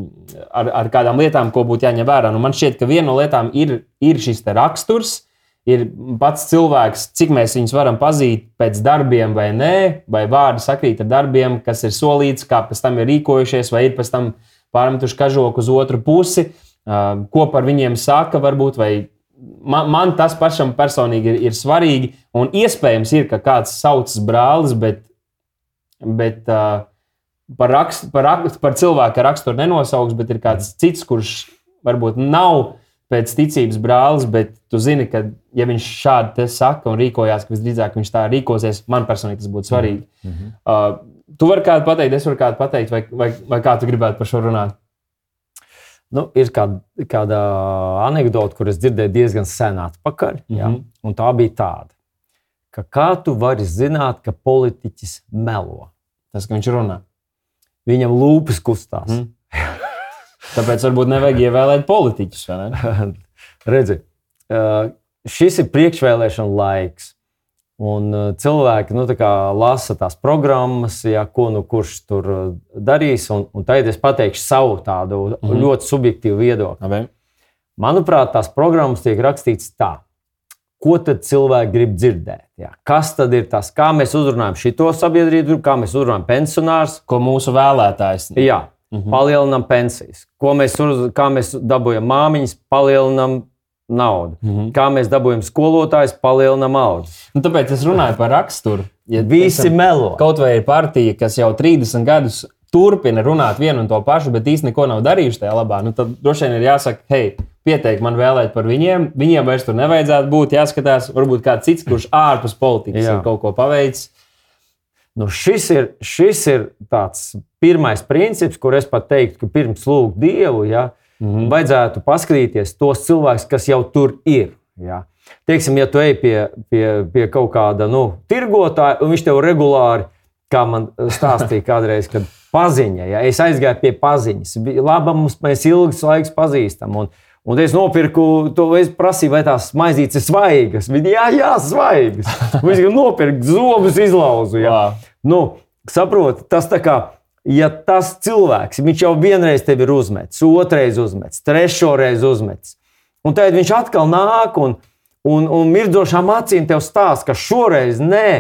ar, ar kādām lietām, ko būtu jāņem vērā. Nu, man šķiet, ka viena no lietām ir, ir šis raksturs. Ir pats cilvēks, cik mēs viņus varam pazīt pēc darbiem, vai nē, vai vārdi sakrīt ar darbiem, kas ir solīts, kā pēc tam ir rīkojušies, vai ir pēc tam uh, pārmetuši kažoku uz otru pusi, ko par viņiem saka, varbūt, vai man, man tas pašam personīgi ir, ir svarīgi. Un iespējams, ir, ka kāds saucas brālis, bet, bet par, rakst, par, rakst, par cilvēku raksturu nenosauks, bet ir kāds cits, kurš varbūt nav pēc ticības brālis, bet tu zini, ka, ja viņš šādi saka un rīkojās, ka visdrīzāk viņš tā rīkosies, man personīgi tas būtu svarīgi. Mm -hmm. uh, tu vari kādu pateikt, es varu kādu pateikt, vai, vai, vai kā tu gribētu par šo runāt? Nu, ir kāda, kāda anekdote, kuras dzirdēju diezgan sen atpakaļ. Mm -hmm. ja? Tā bija tāda, ka kā tu vari zināt, ka politiķis melo? Tas, ka viņš runā. Viņam lūpas kustās. Mm. Tāpēc varbūt nevajag ievēlēt politiķus. Redzi, šis ir priekšvēlēšana laiks. Un uh, cilvēki nu, lasa tās programmas, ja, ko nu kurš tur uh, darīs. Un, un tagad es pateikšu savu tādu mm -hmm. ļoti subjektīvu viedokli. Okay. Manuprāt, tās programmas tiek rakstītas tā. Ko tad cilvēki grib dzirdēt? Ja? Kas tad ir tas, kā mēs uzrunājam šo sabiedrību, kā mēs uzrunājam pensionārus? Ko mūsu vēlētājs? Jā, mm -hmm. palielinām pensijas. Ko mēs, uz, kā mēs dabūjam māmiņas, palielinām naudu. Mm -hmm. Kā mēs dabūjam skolotājus, palielinām algas. Nu, tāpēc es runāju par raksturu. Ja Visi esam, melo. Kaut vai ir partija, kas jau 30 gadus turpina runāt vienu un to pašu, bet īstenībā neko nav darījuši tajā labā, nu, tad droši vien ir jāsaka, hei, pieteikt man vēlēt par viņiem. Viņiem vairs tur nevajadzētu būt. Jāskatās, varbūt kāds cits, kurš ārpus politikas Jā. ir kaut ko paveicis. Nu, šis, ir, šis ir tāds pirmais princips, kur es pat teiktu, ka pirms lūgt Dievu. Ja, Mm -hmm. Vajadzētu paskatīties tos cilvēkus, kas jau tur ir. Ja. Teiksim, ja tu ej pie, pie, pie kaut kāda nu, tirgotāja, un viņš tev regulāri, kā man stāstīja kādreiz, kad paziņa, ja es aizgāju pie paziņas, labi, mums mēs ilgs laiks pazīstam. Un, Un es nopirku to, es prasīju, vai tās maizītes ir svaigas. Viņa jā, jā, svaigas. Viņš nopirka zobus, izlauzu. Jā. Nu, saproti, tas tā kā ja tas cilvēks, viņš jau vienreiz tevi ir uzmetis, otrreiz uzmetis, trešoreiz uzmetis, un tad viņš atkal nāk un, un, un mirdzošām acīm tev stāsta, ka šoreiz nē,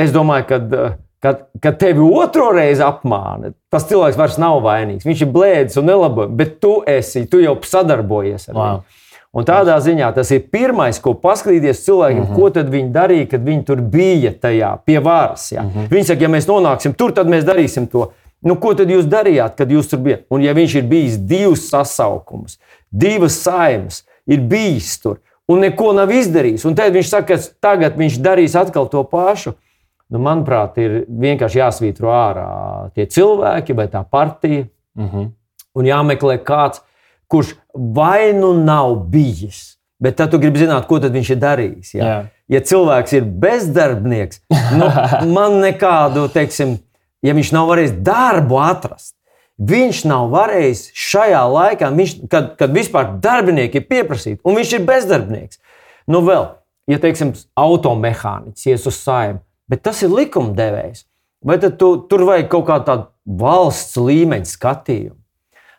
es domāju, ka. Kad, kad tevi otro reizi apmāna, tas cilvēks vairs nav vainīgs. Viņš ir blēdis un nelabojams, bet tu esi, tu jau sadarbojies ar wow. viņu. Un tādā ziņā tas ir pirmais, ko paskatīties cilvēkiem, mm -hmm. ko tad viņi darīja, kad viņi tur bija tajā pie varas. Ja? Mm -hmm. Viņi saka, ja mēs nonāksim tur, tad mēs darīsim to. Nu, ko tad jūs darījāt, kad jūs tur bijāt? Un ja viņš ir bijis divus sasaukumus, divas saimas, ir bijis tur un neko nav izdarījis, un tad viņš saka, ka tagad viņš darīs atkal to pašu. Nu, manuprāt, ir vienkārši jāsvītro ārā tie cilvēki vai tā partija. Mm -hmm. Un jāmeklē kāds, kurš vai nu nav bijis, bet tad tu gribi zināt, ko viņš ir darījis. Ja, Jā. ja cilvēks ir bezdarbnieks, nu, man nekādu, teiksim, ja viņš nav varējis darbu atrast. Viņš nav varējis šajā laikā, viņš, kad, kad vispār darbinieki ir pieprasīti, un viņš ir bezdarbnieks. Nu, vēl, ja teiksim, automehāniķis ies uz saimnu, bet tas ir likumdevējs. Vai tad tu, tur vajag kaut kādu valsts līmeņa skatījumu?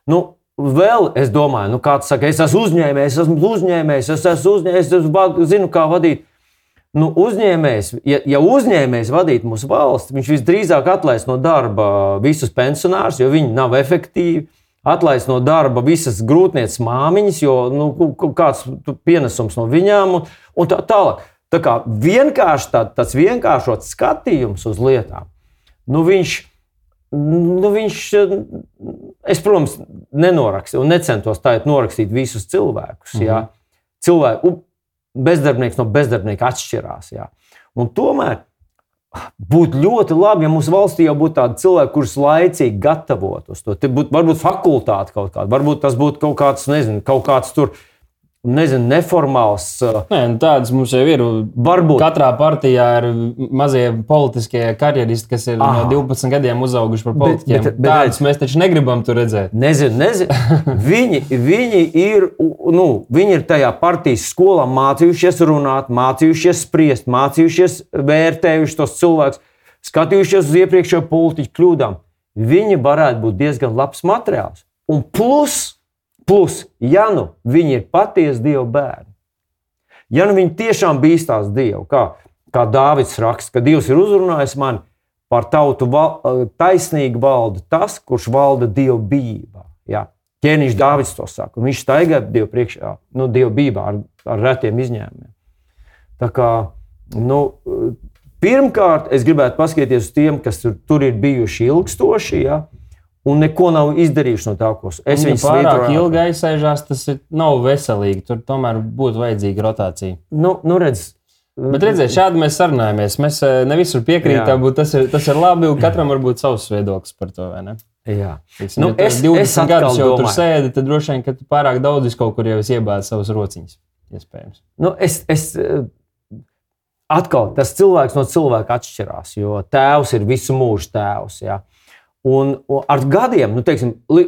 Nu, vēl es domāju, nu, kāds saka, es esmu uzņēmējs, es esmu uzņēmējs, es esmu uzņēmējs, es esmu, zinu, kā vadīt. Nu, uzņēmējs, ja, ja uzņēmējs vadītu mūsu valsti, viņš visdrīzāk atlaist no darba visus pensionārus, jo viņi nav efektīvi. Atlaist no darba visas grūtnieces māmiņas, jo nu, kāds pienesums no viņām un, un tā tālāk. Tā kā vienkārši tā, tāds vienkāršots skatījums uz lietām, nu viņš, nu viņš, es, protams, nenorakstīju un necentos tā norakstīt visus cilvēkus. Mm -hmm. Jā. Cilvēku, bezdarbnieks no bezdarbnieka atšķirās. Jā. Un tomēr būtu ļoti labi, ja mūsu valstī jau būtu tādi cilvēki, kurus laicīgi gatavotos to. Būt, varbūt fakultāte kaut kāda, varbūt tas būtu kaut kāds, nezinu, kaut kāds tur nezinu, neformāls. Uh, Nē, nu tādas mums jau ir. Varbūt. Katrā partijā ir mazie politiskie karjeristi, kas ir Aha. no 12 gadiem uzauguši par politiķiem. Bet, bet, bet, Tādus mēs taču negribam tur redzēt. Nezinu, nezinu. viņi, viņi, ir, nu, viņi ir tajā partijas skolā mācījušies runāt, mācījušies spriest, mācījušies vērtējuši tos cilvēkus, skatījušies uz iepriekšējo politiķu kļūdām. Viņi varētu būt diezgan labs materiāls. Un plus, Plus, ja nu viņi ir patiesi Dieva bērni, ja nu viņi tiešām bīstās Dievu, kā, kā Dāvids raksta, ka Dievs ir uzrunājis mani par tautu val, taisnīgi valda tas, kurš valda Dieva bībā. Ja? Ķēniņš Dāvids to saka, un viņš staigā Dievu priekšā, nu, Dieva bībā ar, ar retiem izņēmumiem. Tā kā, nu, pirmkārt, es gribētu paskatīties uz tiem, kas tur, tur ir bijuši ilgstoši. Ja? Un neko nav izdarījuši no tā, ko es viņu pārāk svītroju. ilgi aizsēžās, tas ir, nav veselīgi. Tur tomēr būtu vajadzīga rotācija. Nu, nu redz, Bet redziet, šādi mēs sarunājamies. Mēs eh, ne visur piekrītam, bet tas ir, tas ir labi. Katram var būt savs viedoklis par to. Jā, Tiksim, nu, ja es, 20 es gadus jau domāju. tur sēdi, tad droši vien, ka tu pārāk daudz kaut kur jau iebāzi savus rociņus. Iespējams. Nu, es, es, eh, atkal tas cilvēks no cilvēka atšķirās, jo tēvs ir visu mūžu tēvs. Jā. Un, un ar gadiem, nu, teiksim, li,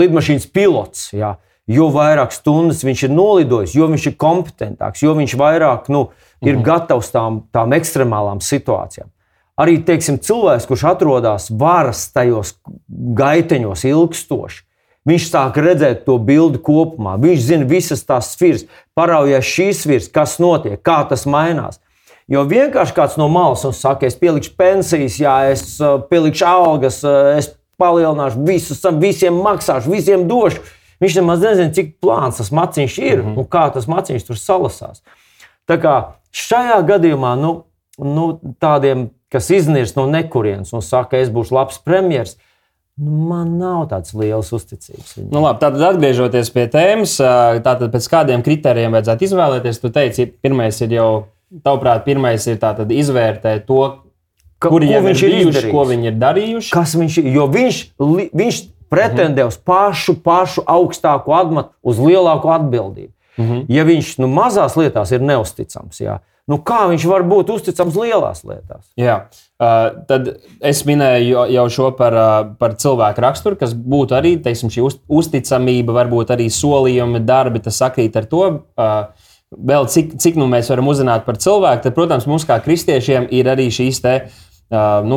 lidmašīnas pilots, jā, jo vairāk stundas viņš ir nolidojis, jo viņš ir kompetentāks, jo viņš vairāk nu, ir -hmm. gatavs tām, tām ekstremālām situācijām. Arī teiksim, cilvēks, kurš atrodas varas tajos gaiteņos ilgstoši, viņš sāk redzēt to bildi kopumā. Viņš zina visas tās sfēras, paraujas šīs sfēras, kas notiek, kā tas mainās. Jo vienkārši kāds no malas saka, es pielikšu pensijas, jā, es uh, pielikšu algas, uh, es palielināšu visus, visiem maksāšu, visiem došu. Viņš nemaz nezina, cik plāns tas maciņš ir mm -hmm. un kā tas maciņš tur salasās. Tā kā šajā gadījumā nu, nu, tādiem, kas iznīrs no nekurienes un saka, es būšu labs premjerministrs, Nu, man nav tādas lielas uzticības. Viņam. Nu, labi, tātad, atgriežoties pie tēmas, uh, tātad pēc kādiem kritērijiem vajadzētu izvēlēties? Tu teici, pirmais ir jau Tavuprāt, pirmais ir izvērtēt to, Ka, kur jau viņš ir bijuši, ko viņi ir darījuši. Kas viņš ir? Jo viņš, viņš pretendē uz pašu, pašu augstāko atmatu, uz lielāku atbildību. Mm -hmm. Ja viņš nu, mazās lietās ir neusticams, jā, nu, kā viņš var būt uzticams lielās lietās? Jā. Uh, tad es minēju jau šo par, uh, par cilvēku raksturu, kas būtu arī teiksim, šī uz, uzticamība, varbūt arī solījumi, darbi, tas sakrīt ar to. Uh, vēl cik, cik nu mēs varam uzzināt par cilvēku, tad, protams, mums kā kristiešiem ir arī šīs te. Uh, nu,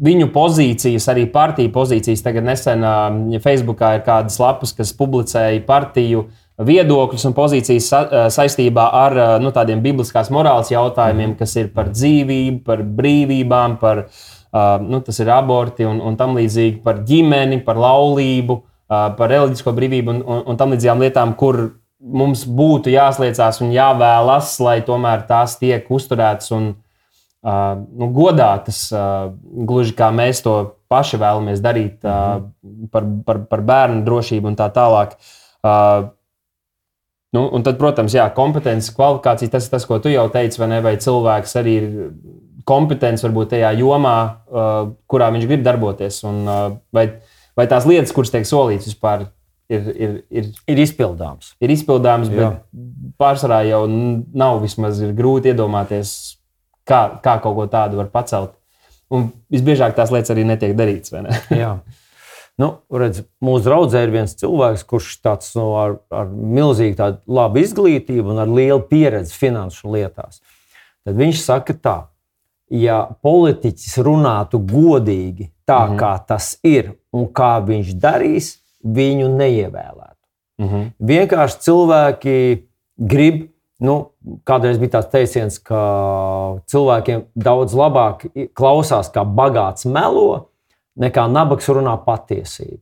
viņu pozīcijas, arī partiju pozīcijas. Tagad nesen uh, Facebookā ir kādas lapas, kas publicēja partiju viedokļus un pozīcijas sa saistībā ar uh, nu, tādiem bibliskās morāles jautājumiem, kas ir par dzīvību, par brīvībām, par uh, nu, aborti un, un tam līdzīgi, par ģimeni, par laulību, uh, par reliģisko brīvību un, un, un tam līdzīgām lietām, kur mums būtu jāsliecās un jāvēlas, lai tomēr tās tiek uzturētas un uh, nu, godātas, uh, gluži kā mēs to paši vēlamies darīt uh, par, par, par bērnu drošību un tā tālāk. Uh, Nu, un tad, protams, jā, kompetence, kvalifikācija, tas ir tas, ko tu jau teici, vai ne? Vai cilvēks arī ir kompetents varbūt tajā jomā, uh, kurā viņš grib darboties, un uh, vai, vai tās lietas, kuras tiek solītas, vispār ir, ir, ir, ir izpildāms. Ir izpildāms, Jā. bet pārsvarā jau nav vismaz grūti iedomāties, kā, kā kaut ko tādu var pacelt. Un visbiežāk tās lietas arī netiek darītas. Ne? Jā. Nu, redz, mūsu draudzē ir viens cilvēks, kurš tāds, nu, ar, ar milzīgu labu izglītību un ar lielu pieredzi finanšu lietās. Tad viņš saka, tā, ja politiķis runātu godīgi, tā mm -hmm. kā tas ir un kā viņš darīs, viņu neievēlētu. Mm -hmm. Vienkārši cilvēki grib, nu, kādreiz bija tāds teiciens, ka cilvēkiem daudz labāk klausās, kā bagāts melo, nekā nabaks runā patiesību.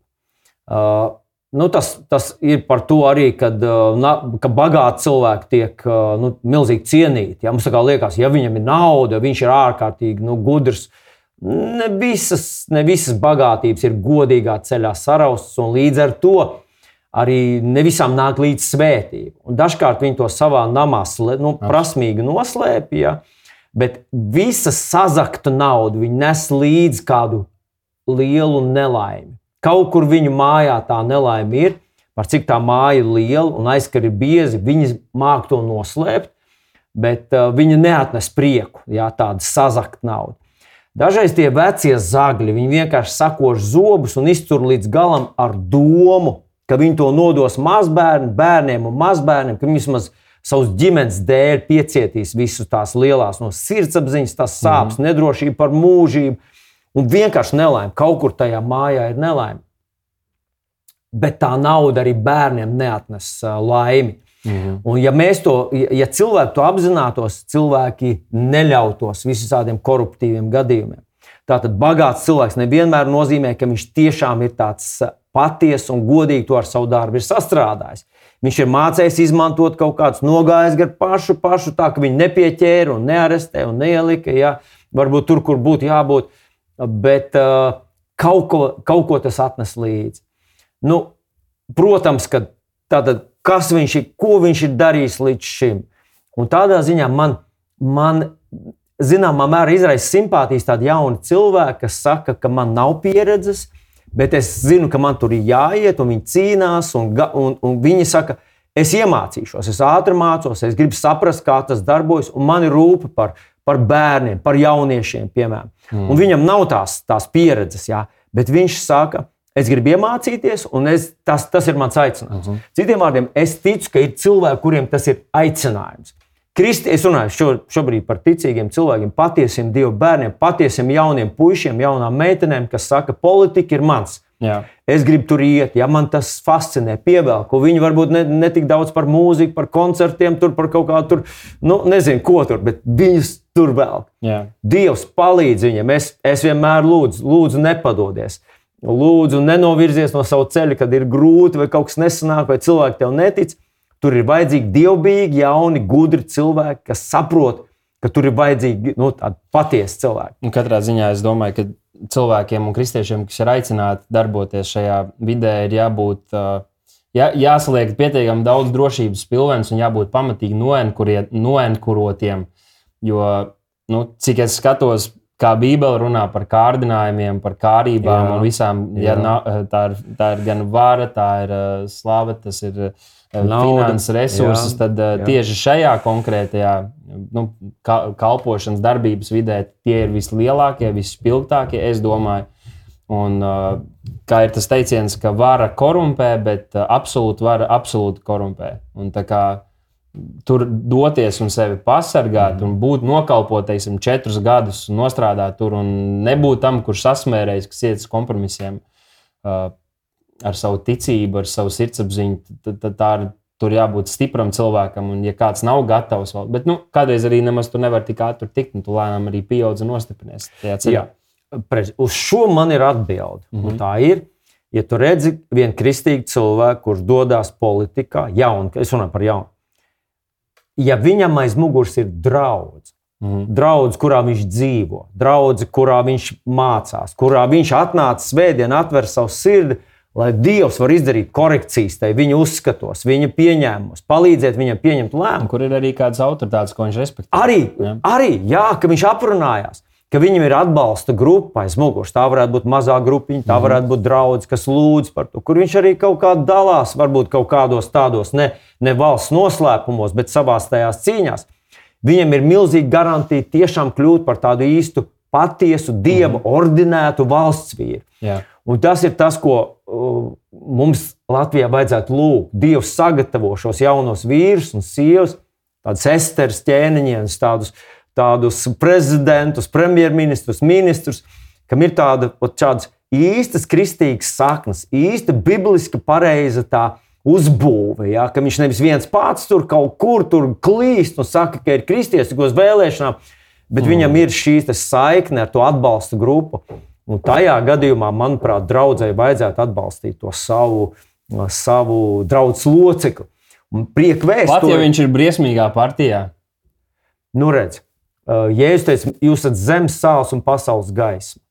Uh, nu, tas, tas ir par to arī, kad, uh, ka bagāti cilvēki tiek uh, nu, milzīgi cienīti. Ja? Mums liekas, ja viņam ir nauda, viņš ir ārkārtīgi nu, gudrs. Ne visas, ne visas bagātības ir godīgā ceļā saraustas, un līdz ar to arī ne visām nāk līdz svētība. Un dažkārt viņi to savā namā nu, prasmīgi noslēpj, ja? bet visa sazakta nauda viņi nes līdzi kādu lielu nelaimi. Kaut kur viņu mājā tā nelaime ir, par cik tā māja ir liela un aizkari ir biezi, viņi māk to noslēpt, bet uh, viņi neatnes prieku, ja tāda sazakta nauda. Dažreiz tie vecie zagļi, viņi vienkārši sakož zobus un iztur līdz galam ar domu, ka viņi to nodos mazbērnu, bērniem un mazbērniem, ka viņi vismaz savas ģimenes dēļ piecietīs visu tās lielās no sirdsapziņas, tās sāpes, mm. nedrošību par mūžību un vienkārši nelaime. Kaut kur tajā mājā ir nelaime. Bet tā nauda arī bērniem neatnes laimi. Mm. Un, ja to, ja cilvēki to apzinātos, cilvēki neļautos visādiem koruptīviem gadījumiem. Tātad bagāts cilvēks nevienmēr nozīmē, ka viņš tiešām ir tāds patiesi un godīgi to ar savu darbu ir sastrādājis. Viņš ir mācījis izmantot kaut kādus nogājus gar pašu, pašu tā, ka viņi nepieķēra un nearestē un neielika. Ja? Varbūt tur, kur būtu jābūt, bet uh, kaut, ko, kaut ko tas atnes līdzi. Nu, protams, ka tātad, kas viņš ir, ko viņš ir darījis līdz šim. Un tādā ziņā man, man zināmā mērā izraisa simpātijas tādi jauni cilvēki, kas saka, ka man nav pieredzes, bet es zinu, ka man tur ir jāiet, un viņi cīnās, un, un, un viņi saka, es iemācīšos, es ātri mācos, es gribu saprast, kā tas darbojas, un man ir rūpe par, par bērniem, par jauniešiem, piemēram. Mm. Un viņam nav tās, tās pieredzes, jā, bet viņš saka, es gribu iemācīties, un es, tas, tas ir mans aicinājums. Mm -hmm. Citiem vārdiem, es ticu, ka ir cilvēki, kuriem tas ir aicinājums. Kristi, es runāju šo, šobrīd par ticīgiem cilvēkiem, patiesiem dievu bērniem, patiesiem jauniem puišiem, jaunām meitenēm, kas saka, politika ir mans. Jā. Es gribu tur iet, ja man tas fascinē, pievelku. Viņi varbūt ne, ne tik daudz par mūziku, par koncertiem, tur par kaut kādu, tur, nu, nezinu, ko tur, bet viņus tur vēl. Jā. Dievs palīdz viņam. Es, es vienmēr lūdzu, lūdzu nepadodies. Lūdzu, nenovirzies no sava ceļa, kad ir grūti vai kaut kas nesanāk, vai cilvēki tev netic. Tur ir vajadzīgi dievbijīgi, jauni, gudri cilvēki, kas saprot, ka tur ir vajadzīgi nu, patiesi cilvēki. Un katrā ziņā es domāju, ka cilvēkiem un kristiešiem, kas ir aicināti darboties šajā vidē, ir jābūt. Jā, jāsaliek pietiekami daudz drošības pilvens un jābūt pamatīgi noenkurotiem. Jo, nu, cik es skatos, kā Bībele runā par kārdinājumiem, par kārībām jā, un visām, ja, tā, ir, tā ir gan vara, tā ir uh, slava, tas ir uh, finanses resursus, jā, tad jā. tieši šajā konkrētajā nu, kalpošanas darbības vidē tie ir vislielākie, visspilgtākie, es domāju. Un, kā ir tas teiciens, ka vara korumpē, bet absolūti vara absolūti korumpē. Un, kā, tur doties un sevi pasargāt, un būt nokalpot, teiksim, četrus gadus, un nostrādāt tur, un nebūt tam, kurš sasmērējis, kas iet uz kompromisiem. Uh, ar savu ticību, ar savu sirdsapziņu, tad, tad tā ir. Tur jābūt stipram cilvēkam, un, ja kāds nav gatavs, vēl, bet nu, kādreiz arī nemaz tur nevar tik ātri tikt, un tu lēnām arī pieaudz un nostiprinies tajā ceļā. Uz šo man ir atbilde. Mm -hmm. Tā ir, ja tu redzi vienu kristīgu cilvēku, kurš dodas politikā, jaunu, es runāju par jaunu, ja viņam aiz muguras ir draudz, mm -hmm. draudz, kurā viņš dzīvo, draudz, kurā viņš mācās, kurā viņš atnāca svētdien, atver savu sirdi, lai Dievs var izdarīt korekcijas tai viņa uzskatos, viņa pieņēmumos, palīdzēt viņam pieņemt lēmumu. Kur ir arī kādas autoritātes, ko viņš respektē. Arī, jā. arī jā, ka viņš aprunājās. Ka viņam ir atbalsta grupa aiz muguras. Tā varētu būt mazā grupiņa, tā mhm. varētu būt draugs, kas lūdz par to, kur viņš arī kaut kā dalās, varbūt kaut kādos tādos ne, ne valsts noslēpumos, bet savās tajās cīņās. Viņam ir milzīga garantija tiešām kļūt par tādu īstu, patiesu, dieva mm. ordinētu valsts vīru. Jā. Un tas ir tas, ko uh, mums Latvijā vajadzētu lūgt. Dievs sagatavo šos jaunos vīrus un sievas, tādus esteras ķēniņus, tādus, tādus prezidentus, premjerministrus, ministrus, kam ir tāda, tādas īstas kristīgas saknes, īsta bibliski pareiza tā uzbūve. Ja? Ka viņš nevis viens pats tur kaut kur tur klīst un saka, ka ir kristietis uz vēlēšanām, bet mm. viņam ir šī saikne ar to atbalsta grupu. Un tajā gadījumā, manuprāt, draudzēji vajadzētu atbalstīt to savu, savu draugu locekli. Priekvēst, Pat ja viņš ir briesmīgā partijā. Nu, redz, Jēzus teica, jūs esat zemes sāls un pasaules gaisma.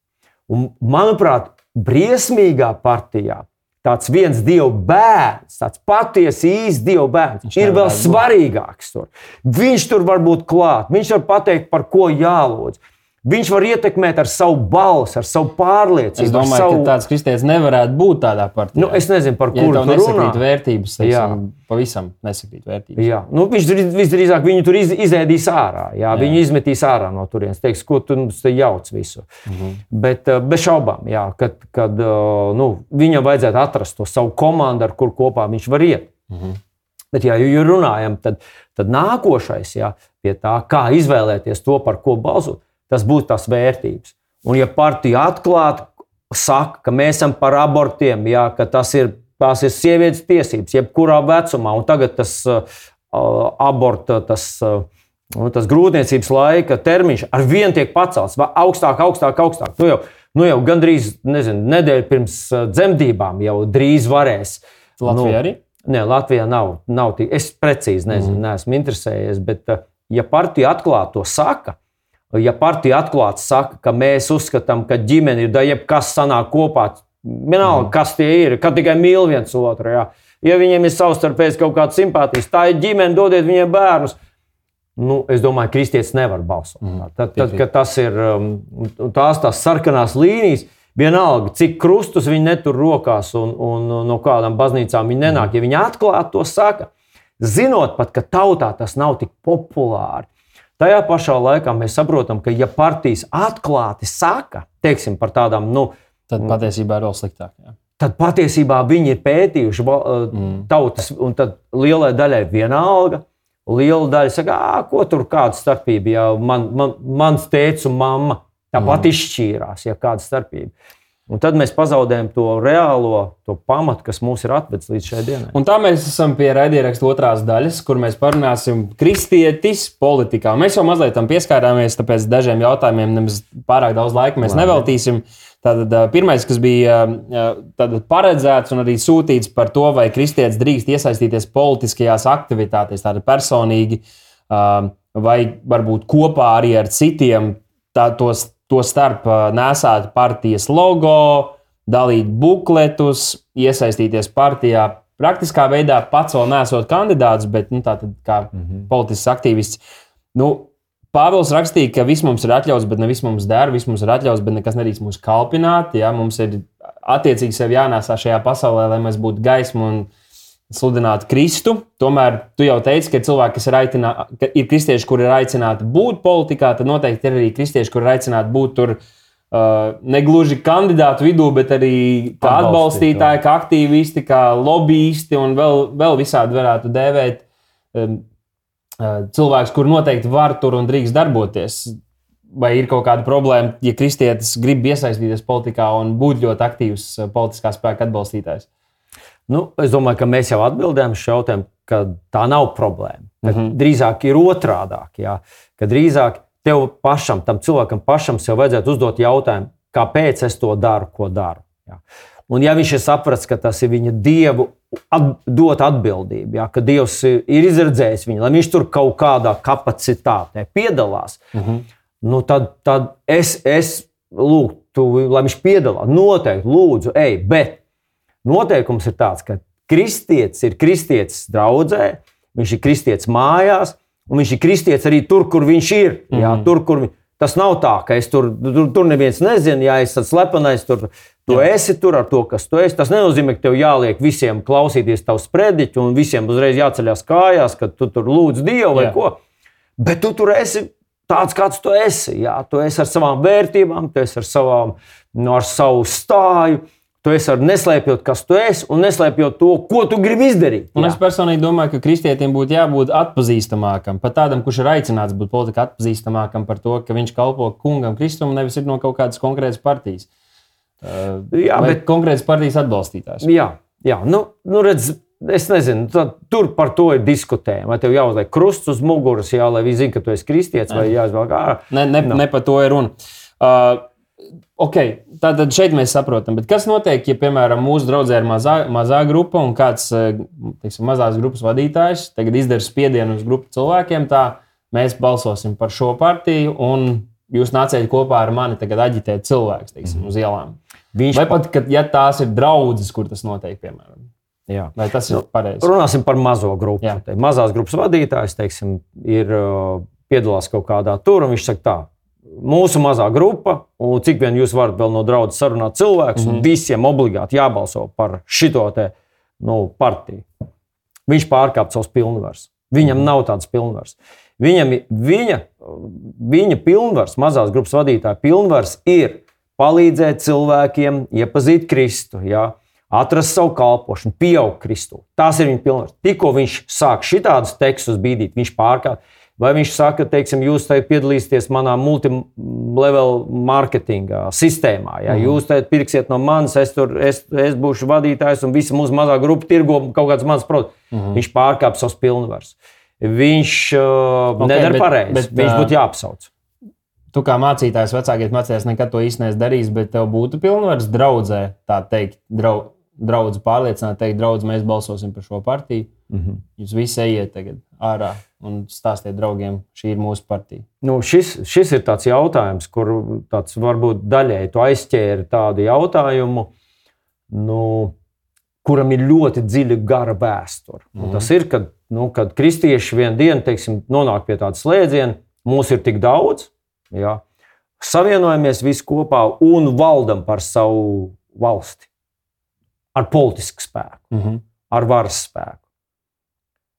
Un, manuprāt, briesmīgā partijā tāds viens dievu bērns, tāds patiesi īsts dievu bērns, viņš ir vēl svarīgāks. Tur. Viņš tur var būt klāt, viņš var pateikt, par ko jālūdz. Viņš var ietekmēt ar savu balsi, ar savu pārliecību. Es domāju, savu... ka tāds kristietis nevarētu būt tādā partijā. Nu, es nezinu, par ja kuru tur nesakrīt vērtības. Teiksim, pavisam nesakrīt vērtības. Jā, nu, viņš visdrīzāk viņu tur iz, izēdīs ārā. Jā, jā. Viņu izmetīs ārā no turienes. Teiks, ko tu te jauc visu. -hmm. Bet eh, bez šaubām, jā, kad, kad eh, nu, viņam vajadzētu atrast to savu komandu, ar kur kopā viņš var iet. -hmm. Bet, ja jau runājam, tad, tad nākošais jā, pie tā, kā izvēlēties to, par ko balsot tas būtu tās vērtības. Un, ja partija atklāti saka, ka mēs esam par abortiem, jā, ka tas ir, tās ir sievietes tiesības, jebkurā vecumā, un tagad tas uh, aborta, tas, uh, tas grūtniecības laika termiņš ar vienu tiek pacelts augstāk, augstāk, augstāk. Nu jau, nu jau gandrīz nezinu, nedēļu pirms dzemdībām jau drīz varēs. Latvijā nu, arī? Nē, Latvijā nav. nav tī, es precīzi nezinu, mm. neesmu interesējies, bet ja partija atklāti to saka, ja partija atklāti saka, ka mēs uzskatām, ka ģimene ir jebkas sanāk kopā, vienalga, mm. kas tie ir, ka tikai mīl viens otru. Jā. Ja viņiem ir savstarpēji kaut kāda simpātijas, tā ir ģimene, dodiet viņiem bērnus. Nu, es domāju, ka kristietis nevar balsot. Mm. Tad, tad, tas ir um, tās, tās sarkanās līnijas, vienalga, cik krustus viņi netur rokās un, un, no kādām baznīcām viņi nenāk, mm. ja viņi atklāti to saka, zinot pat, ka tautā tas nav tik populāri. Tajā pašā laikā mēs saprotam, ka, ja partijas atklāti saka, teiksim, par tādām, nu, tad patiesībā ir vēl sliktāk. Jā. Tad patiesībā viņi ir pētījuši uh, mm. tautas, un tad lielai daļai vienalga. Liela daļa saka, ko tur kāda starpība, ja man, man, mans tēvs un mamma tāpat mm. izšķīrās, ja kāda starpība. Un tad mēs pazaudējam to reālo to pamatu, kas mūs ir atvedis līdz šai dienai. Un tā mēs esam pie raidierakstu otrās daļas, kur mēs parunāsim kristietis politikā. Mēs jau mazliet tam pieskārāmies, tāpēc dažiem jautājumiem nemaz pārāk daudz laika mēs Lai. neveltīsim. Tātad, pirmais, kas bija tātad, paredzēts un arī sūtīts par to, vai kristietis drīkst iesaistīties politiskajās aktivitātēs, tātad personīgi, vai varbūt kopā arī ar citiem tā, tos to starp nesāt partijas logo, dalīt bukletus, iesaistīties partijā. Praktiskā veidā pats vēl nesot kandidāts, bet nu, tātad, kā mm -hmm. politisks aktīvists. Nu, Pāvils rakstīja, ka viss mums ir atļauts, bet ne viss mums der, viss mums ir atļauts, bet nekas nedrīkst mūs kalpināt. Ja? Mums ir attiecīgi sev jānēsā šajā pasaulē, lai mēs būtu gaisma un sludināt Kristu. Tomēr tu jau teici, ka cilvēki, kas ir, aicinā, ka ir kristieši, kuri ir aicināti būt politikā, tad noteikti ir arī kristieši, kuri ir aicināti būt tur. Uh, negluži kandidātu vidū, bet arī kā atbalstītāji, kā aktīvisti, kā lobbyisti un vēl, vēl visādi varētu dēvēt um, uh, cilvēkus, kur noteikti var tur un drīkst darboties. Vai ir kaut kāda problēma, ja kristietis grib iesaistīties politikā un būt ļoti aktīvs uh, politiskā spēka atbalstītājs? Nu, es domāju, ka mēs jau atbildējām šo jautājumu, ka tā nav problēma. Mm -hmm. Drīzāk ir otrādi. Ka drīzāk tev pašam, tam cilvēkam pašam, sev vajadzētu uzdot jautājumu, kāpēc es to daru, ko daru. Jā. Un, ja viņš ir sapratis, ka tas ir viņa dievu at, dot atbildību, ja, ka Dievs ir izredzējis viņu, lai viņš tur kaut kādā kapacitātē piedalās, mm -hmm. nu tad, tad es, es lūgtu, lai viņš piedalās. Noteikti, lūdzu, ej, bet Noteikums ir tāds, ka kristietis ir kristietis draudzē, viņš ir kristietis mājās, un viņš ir kristietis arī tur, kur viņš ir. Mm. Jā, mhm. tur, kur, tas nav tā, ka es tur, tur, tur neviens nezina, ja es esmu slepenais, tur tu Jā. esi tur ar to, kas tu esi. Tas nenozīmē, ka tev jāliek visiem klausīties tavu sprediķu un visiem uzreiz jāceļās kājās, ka tu tur lūdz Dievu vai Jā. ko. Bet tu tur esi tāds, kāds tu esi. Jā, tu esi ar savām vērtībām, tu esi ar, savām, no, nu, ar savu stāju. Tu esi ar neslēpjot, kas tu esi, un neslēpjot to, ko tu gribi izdarīt. Un es personīgi domāju, ka kristietim būtu jābūt atpazīstamākam, pat tādam, kurš ir aicināts būt politikā atpazīstamākam par to, ka viņš kalpo kungam Kristum, nevis ir no kaut kādas konkrētas partijas. Uh, jā, bet konkrēts partijas atbalstītājs. Jā, jā. Nu, nu redz, es nezinu, tā, tur par to ir diskutējama. Vai tev jāuzliek krusts uz muguras, jā, lai viņi zinātu, ka tu esi kristietis, vai jāizvelk ārā. Ne, ne, no. ne par to ir runa. Uh, Okay, tātad šeit mēs saprotam, bet kas notiek, ja, piemēram, mūsu draudzē ir mazā, mazā grupa un kāds teiksim, mazās grupas vadītājs tagad izdara spiedienu uz grupu cilvēkiem, tā mēs balsosim par šo partiju, un jūs nāciet kopā ar mani tagad aģitēt cilvēkus teiksim, -hmm. uz ielām. Viņš Vai pat, kad, ja tās ir draudzes, kur tas notiek, piemēram? Jā. Vai tas ir nu, pareizi? Runāsim par mazo grupu. Jā. Mazās grupas vadītājs teiksim, ir piedalās kaut kādā tur, un viņš saka, tā, mūsu mazā grupa, un cik vien jūs varat vēl no draudzes sarunāt cilvēkus, mm -hmm. un visiem obligāti jābalso par šito te, nu, partiju. Viņš pārkāpj savus pilnvarus. Viņam mm nav tādas pilnvaras. Viņam, viņa, viņa pilnvars, mazās grupas vadītāja pilnvars ir palīdzēt cilvēkiem iepazīt Kristu, jā, atrast savu kalpošanu, pieaugt Kristu. Tas ir viņa pilnvars. Tikko viņš sāk šitādus tekstus bīdīt, viņš pārkāpj. Vai viņš saka, teiksim, jūs te piedalīsieties manā multilevel marketinga sistēmā. Ja? Mm. Jūs te pirksiet no manis, es, tur, es, es būšu vadītājs un visa mūsu mazā grupa tirgo kaut kāds mans produkts. Mm. Viņš pārkāpj savus pilnvarus. Viņš uh, okay, nedara pareizi. Viņš būtu jāapsauc. Tu kā mācītājs, vecākais mācītājs, nekad to īstenībā nedarījis, bet tev būtu pilnvars draudzē, tā teikt, drau, draudz pārliecināt, teikt, draudz, mēs balsosim par šo partiju. Mm -hmm. Jūs visi ejiet tagad ārā un stāstiet draugiem, šī ir mūsu partija. Nu, šis, šis ir tāds jautājums, kur tāds varbūt daļēji tu aizķēri tādu jautājumu, nu, kuram ir ļoti dziļa gara vēsture. Mm -hmm. Tas ir, kad, nu, kad kristieši vienā dienā teiksim, nonāk pie tāda slēdziena, mums ir tik daudz, jā, savienojamies visi kopā un valdam par savu valsti ar politisku spēku, mm -hmm. ar varas spēku.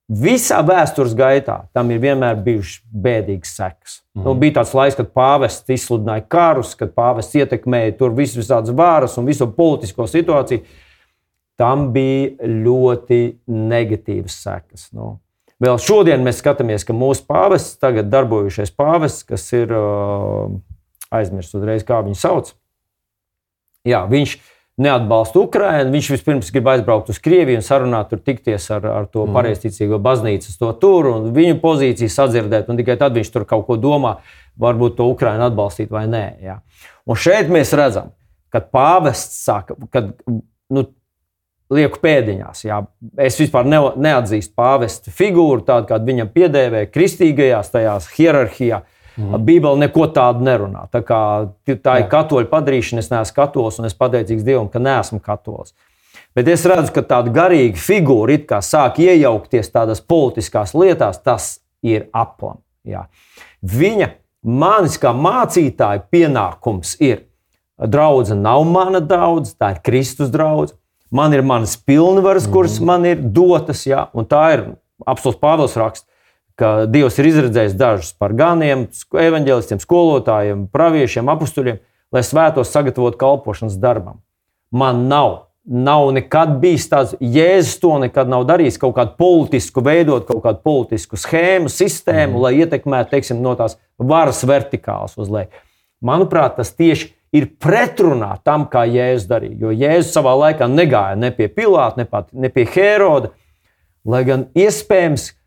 Visā vēstures gaitā tam ir vienmēr bijušas bēdīgas sekas. Mm. Nu, bija tāds laiks, kad pāvests izsludināja karus, kad pāvests ietekmēja tur visas visādas varas un visu politisko situāciju. Tam bija ļoti negatīvas sekas. Nu. Vēl šodien mēs skatāmies, ka mūsu pāvests, tagad darbojušies pāvests, kas ir uh, aizmirsts uzreiz, kā viņu sauc. Jā, viņš ir neatbalsta Ukraiņu. Viņš vispirms grib aizbraukt uz Krieviju un sarunāt, tur tikties ar, ar to mm. pareizticīgo baznīcu, to tur un viņu pozīciju sadzirdēt. Tikai tad viņš tur kaut ko domā, varbūt to Ukraiņu atbalstīt vai nē. Jā. Un šeit mēs redzam, kad pāvests saka, kad nu, lieku pēdiņās. Jā. Es vispār ne, neatzīstu pāvesta figūru, tādu kādu viņam piedēvēja kristīgajās tajās hierarhijās Mm. Bībele neko tādu nerunā. Tā, kā, tā ir katoļa padarīšana, es neesmu katolis un es pateicīgs Dievam, ka neesmu katolis. Bet es redzu, ka tāda garīga figūra it kā sāk iejaukties tādās politiskās lietās, tas ir aplam. Jā. Viņa, manis kā mācītāja, pienākums ir, draudzene nav mana draudzene, tā ir Kristus draudzene. Man ir manas pilnvaras, kuras mm. man ir dotas, jā, un tā ir apelsīns Pāvils raksts ka Dievs ir izredzējis dažus par ganiem, evanģēlistiem, skolotājiem, praviešiem, apstuļiem, lai svētos sagatavotu kalpošanas darbam. Man nav, nav nekad bijis tāds, Jēzus to nekad nav darījis, kaut kādu politisku, veidot kaut kādu politisku schēmu, sistēmu, mm. lai ietekmētu teiksim, no tās varas vertikālas uz leju. Manuprāt, tas tieši ir pretrunā tam, kā Jēzus darīja. Jo Jēzus savā laikā negāja ne pie Pilāta, ne, pat, ne pie Heroda, lai gan iespējams, ka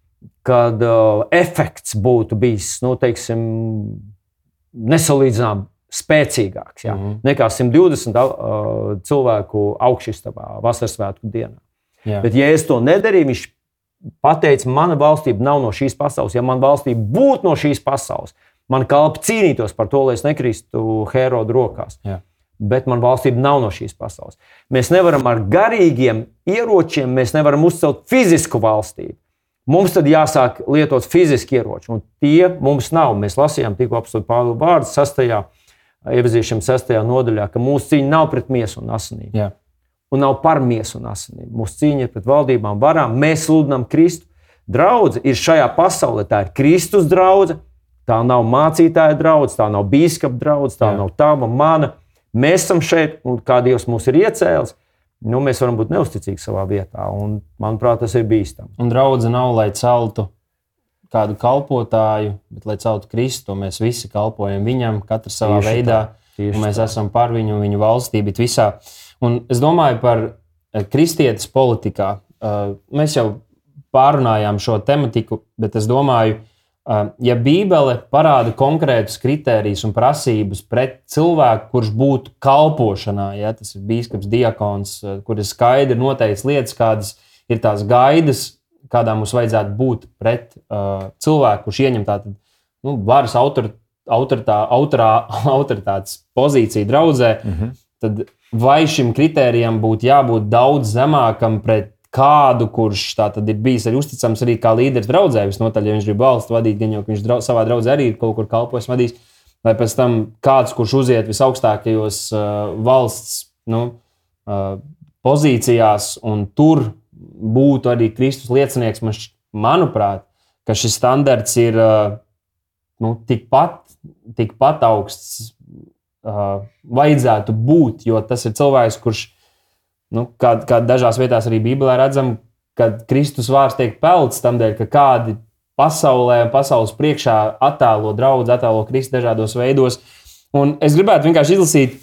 kad uh, efekts būtu bijis nu, teiksim, nesalīdzināms spēcīgāks jā, mm -hmm. nekā 120 uh, cilvēku augšstāvā vasaras svētku dienā. Jā. Bet, ja es to nedarīju, viņš pateica, mana valstība nav no šīs pasaules. Ja man valstība būtu no šīs pasaules, man kalpi cīnītos par to, lai es nekristu Herodu rokās. Jā. Bet man valstība nav no šīs pasaules. Mēs nevaram ar garīgiem ieročiem, mēs nevaram uzcelt fizisku valstību. Mums tad jāsāk lietot fiziski ieroči, un tie mums nav. Mēs lasījām tikko apstākļu Pāvila vārdu 6. iepazīšanas 6. nodaļā, ka mūsu cīņa nav pret miesu un asinīm. Jā. Un nav par miesu un asinīm. Mūsu cīņa ir pret valdībām, varām. Mēs sludinām Kristu. Draudze ir šajā pasaulē, tā ir Kristus draudzene. Tā nav mācītāja draudzene, tā nav biskupa draudzene, tā Jā. nav tava, mana. Mēs esam šeit, un kā Dievs mūs ir iecēlis nu, mēs varam būt neusticīgi savā vietā. Un, manuprāt, tas ir bīstami. Un draudzene nav, lai celtu kādu kalpotāju, bet lai celtu Kristu. Mēs visi kalpojam viņam, katrs savā Tieši veidā. Tā. Tieši mēs tā. esam par viņu, viņu valstību, bet visā. Un es domāju par eh, kristietis politikā. Eh, mēs jau pārunājām šo tematiku, bet es domāju, eh, ja Bībele parāda konkrētus kritērijus un prasības pret cilvēku, kurš būtu kalpošanā, ja tas ir biskups, diakons, kur ir skaidri noteikts lietas, kādas ir tās gaidas, kādā mums vajadzētu būt pret uh, cilvēku, kurš ieņem tādu nu, varas autoritāti autoritā, autorā, autoritātes pozīciju draudzē, mm -hmm. tad vai šim kritērijam būtu jābūt daudz zemākam pret kādu, kurš ir bijis arī uzticams arī kā līderis draudzē, visnotaļ, ja viņš grib valsts vadīt, gan jau viņš drau, savā draudzē arī ir kaut kur kalpojis vadījis, vai pēc tam kāds, kurš uziet visaugstākajos uh, valsts nu, uh, pozīcijās un tur būtu arī Kristus liecinieks, man, manuprāt, ka šis standarts ir nu, tikpat tikpat augsts uh, vajadzētu būt, jo tas ir cilvēks, kurš, nu, kā, kā dažās vietās arī Bībelē redzam, kad Kristus vārds tiek pelts tam dēļ, ka kādi pasaulē un pasaules priekšā attēlo draugu, attēlo Kristu dažādos veidos. Un es gribētu vienkārši izlasīt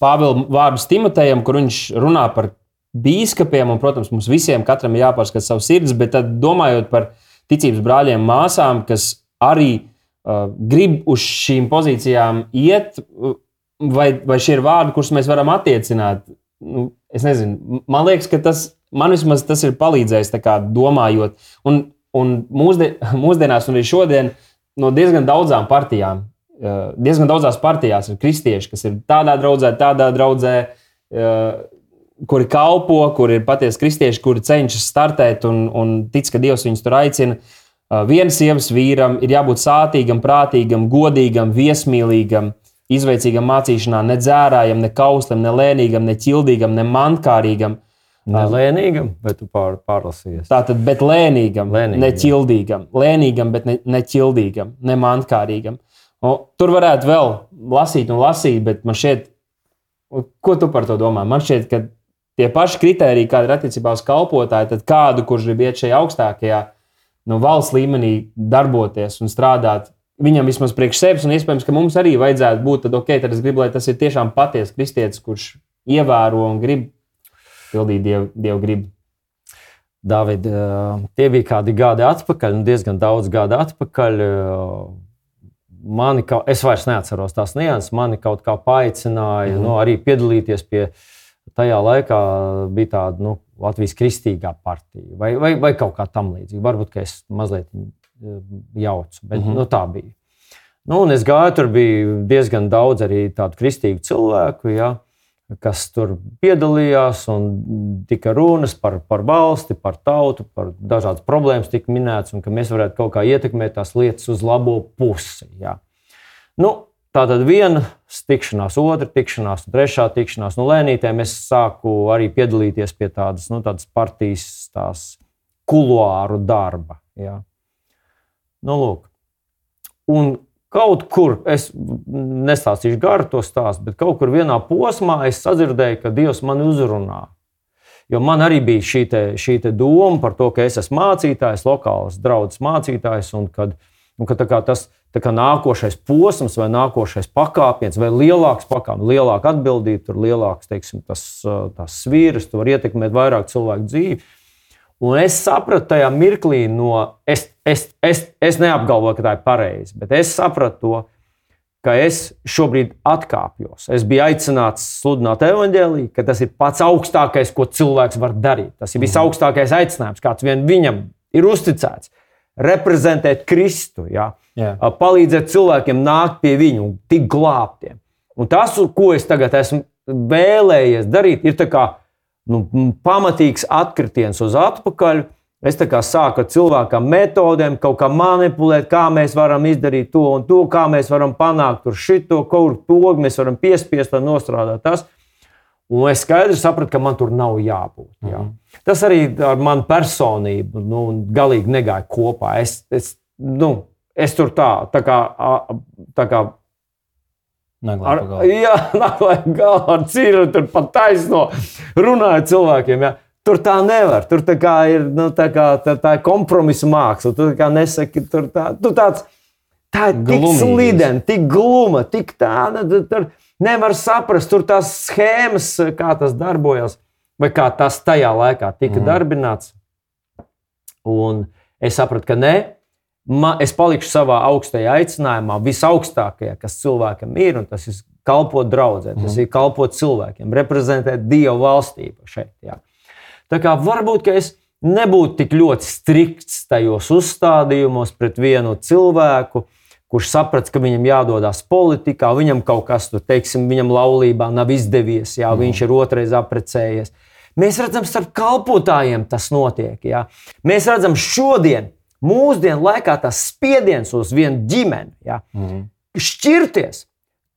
Pāvila vārdus Timotejam, kur viņš runā par biskupiem, un, protams, mums visiem katram ir jāpārskata savs sirds, bet tad domājot par ticības brāļiem, māsām, kas arī uh, grib uz šīm pozīcijām iet, vai, vai šie ir vārdi, kurus mēs varam attiecināt. Nu, es nezinu, man liekas, ka tas man vismaz tas ir palīdzējis domājot. Un, un mūsdien, mūsdienās, un arī šodien, no diezgan daudzām partijām, uh, diezgan daudzās partijās ir kristieši, kas ir tādā draudzē, tādā draudzē. Uh, kuri kalpo, kuri ir patiesi kristieši, kuri cenšas startēt un, un tic, ka Dievs viņus tur aicina. Uh, Vienas sievas vīram ir jābūt sātīgam, prātīgam, godīgam, viesmīlīgam, izveicīgam mācīšanā, ne dzērājam, ne kauslam, ne lēnīgam, ne ķildīgam, ne mankārīgam. Ne lēnīgam, bet tu pār, pārlasījies. Tātad, bet lēnīgam, lēnīgam. ne ķildīgam, lēnīgam, bet ne, ne ķildīgam, ne mankārīgam. Un tur varētu vēl lasīt un lasīt, bet man šķiet, ko tu par to domā? Man šķiet, ka tie paši kriteriji, kādi ir attiecībā uz kalpotāju, tad kādu, kurš grib iet šajā augstākajā no valsts līmenī darboties un strādāt. Viņam vismaz priekš sevis, un iespējams, ka mums arī vajadzētu būt tad, ok, tad es gribu, lai tas ir tiešām patiesa kristietis, kurš ievēro un grib pildīt dievu, dievu gribu. David, tie bija kādi gadi atpakaļ, diezgan daudz gadu atpakaļ. Mani, kā, es vairs neatceros tās nianses, mani kaut kā paaicināja mm -hmm. nu, arī piedalīties pie tajā laikā bija tāda nu, Latvijas kristīgā partija vai, vai, vai kaut kā tamlīdzīga. Varbūt es mazliet eh, jaucu, bet mm -hmm. nu, tā bija. Nu, es gāju, tur bija diezgan daudz arī tādu kristīgu cilvēku, ja, kas tur piedalījās un tika runas par, par valsti, par tautu, par dažādas problēmas tika minētas, un ka mēs varētu kaut kā ietekmēt tās lietas uz labo pusi. Ja. Nu, Tā tad viena tikšanās, otra tikšanās, trešā tikšanās. Nu, lēnītēm es sāku arī piedalīties pie tādas, nu, tādas partijas tās kuluāru darba. Ja. Nu, lūk. Un kaut kur, es nestāstīšu garu to stāstu, bet kaut kur vienā posmā es sadzirdēju, ka Dievs mani uzrunā. Jo man arī bija šī, te, šī te doma par to, ka es esmu mācītājs, lokāls draugs mācītājs, un kad, un ka tas ir nākošais posms, vai nākošais pakāpiens, vai lielāks pakāpiens, lielāka atbildība, tur lielāks teiksim, tas, tas svīrs, tu vari ietekmēt vairāk cilvēku dzīvi. Un es sapratu tajā mirklī, no, es, es, es, es neapgalvoju, ka tā ir pareizi, bet es sapratu to, ka es šobrīd atkāpjos. Es biju aicināts sludināt evaņģēlīju, ka tas ir pats augstākais, ko cilvēks var darīt. Tas ir visaugstākais aicinājums, kāds vien viņam ir uzticēts reprezentēt Kristu, ja? Jā. palīdzēt cilvēkiem nākt pie viņa un tikt glābtiem. Un tas, ko es tagad esmu vēlējies darīt, ir kā, nu, pamatīgs atkritiens uz atpakaļ. Es sāku ar cilvēkam metodēm, kaut kā manipulēt, kā mēs varam izdarīt to un to, kā mēs varam panākt to, kaut kur pogu mēs varam piespiest, lai nostrādātu tas. Un es skaidri sapratu, ka man tur nav jābūt. Jā. Mm -hmm. Tas arī ar manu personību nu, galīgi negāja kopā. Es, es, nu, es tur tā, tā kā. Tā kā Ar, jā, naglai galā ar cīru, tur pat taisno runāja cilvēkiem. Jā. Tur tā nevar. Tur tā kā ir nu, tā, kā, tā, tā kompromisa māksla. Tur kā nesaki, tur tā, tu tāds, tā ir tik slidena, tik gluma, tik tāda. Tur, nevar saprast tur tās schēmas, kā tas darbojas, vai kā tas tajā laikā tika mm. darbināts. Un es sapratu, ka nē, man, es palikšu savā augstajā aicinājumā, visaugstākajā, kas cilvēkam ir, un tas ir kalpot draudzē, tas mm. ir kalpot cilvēkiem, reprezentēt Dieva valstību šeit. Jā. Tā kā varbūt es nebūtu tik ļoti strikts tajos uzstādījumos pret vienu cilvēku, kurš saprata, ka viņam jādodas politikā, viņam kaut kas tur, teiksim, viņam laulībā nav izdevies, jā, mm. viņš ir otrais apprecējies. Mēs redzam, starp kalpotājiem tas notiek. Jā. Mēs redzam, šodien, mūsdienu laikā, tas spiediens uz vienu ģimeni jā, mm. šķirties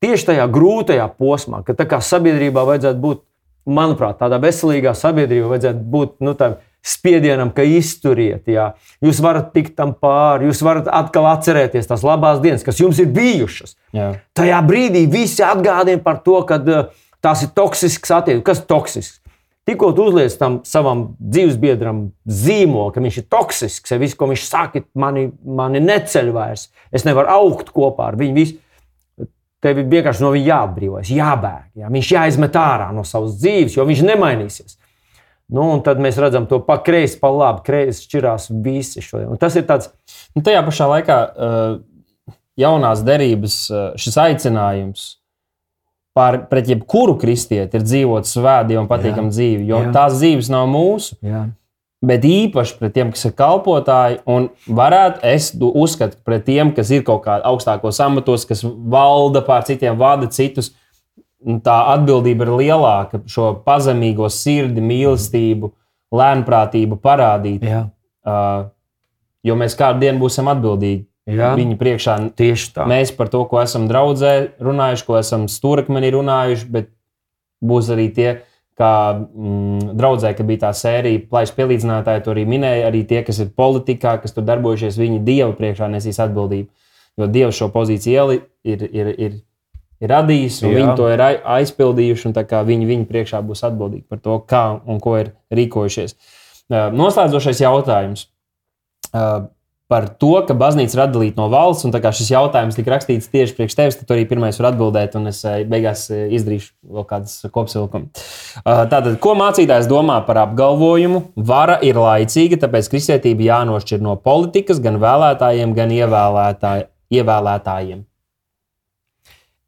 tieši tajā grūtajā posmā, kad sabiedrībā vajadzētu būt, manuprāt, tādā veselīgā sabiedrībā vajadzētu būt nu, tādam spiedienam, ka izturiet. Jā. Jūs varat tikt tam pāri, jūs varat atkal atcerēties tās labās dienas, kas jums ir bijušas. Jā. Tajā brīdī visi atgādina par to, ka uh, tās ir toksisks attiecības. Kas ir toksisks? Tikko uzliec tam savam dzīvesbiedram zīmolu, ka viņš ir toksisks, ja viss, ko viņš saka, mani, mani neceļ vairs, es nevaru augt kopā ar viņu. Visu. Tev ir vienkārši no viņa jāatbrīvojas, jābēg. Jā. Viņš jāizmet ārā no savas dzīves, jo viņš nemainīsies. Nu, un tad mēs redzam to pa kreisi, pa labi, kreisi šķirās visi šodien. Un tas ir tāds. Nu, tajā pašā laikā uh, jaunās derības uh, šis aicinājums par, pret jebkuru kristieti ir dzīvot svētdienas un patīkamu dzīvi, jo jā. tās dzīves nav mūsu. Jā. Bet īpaši pret tiem, kas ir kalpotāji, un varētu es uzskatu, pret tiem, kas ir kaut kādā augstākos amatos, kas valda pār citiem, vada citus, uh, tā atbildība ir lielāka šo pazemīgo sirdi, mīlestību, lēnprātību parādīt. Jā. Uh, jo mēs kādu dienu būsim atbildīgi. Jā, Viņa priekšā tieši tā. Mēs par to, ko esam draudzē runājuši, ko esam stūrakmenī runājuši, bet būs arī tie, kā mm, draudzē, ka bija tā sērija, plaiša pielīdzinātāji, to arī minēja, arī tie, kas ir politikā, kas tur darbojušies, viņi Dieva priekšā nesīs atbildību. Jo Dievs šo pozīciju ir, ir, ir ir radījis, un Jā. viņi to ir aizpildījuši. Viņi, viņi priekšā būs atbildīgi par to, kā un ko ir rīkojušies. Noslēdzošais jautājums par to, ka baznīca ir atdalīta no valsts, un šis jautājums tika rakstīts tieši priekš tevis, tad tu arī pirmais var atbildēt, un es beigās izdarīšu vēl kādas kopsavilkumu. Tātad, ko mācītājs domā par apgalvojumu? Vara ir laicīga, tāpēc kristietība jānošķir no politikas, gan vēlētājiem, gan ievēlētāj, ievēlētājiem.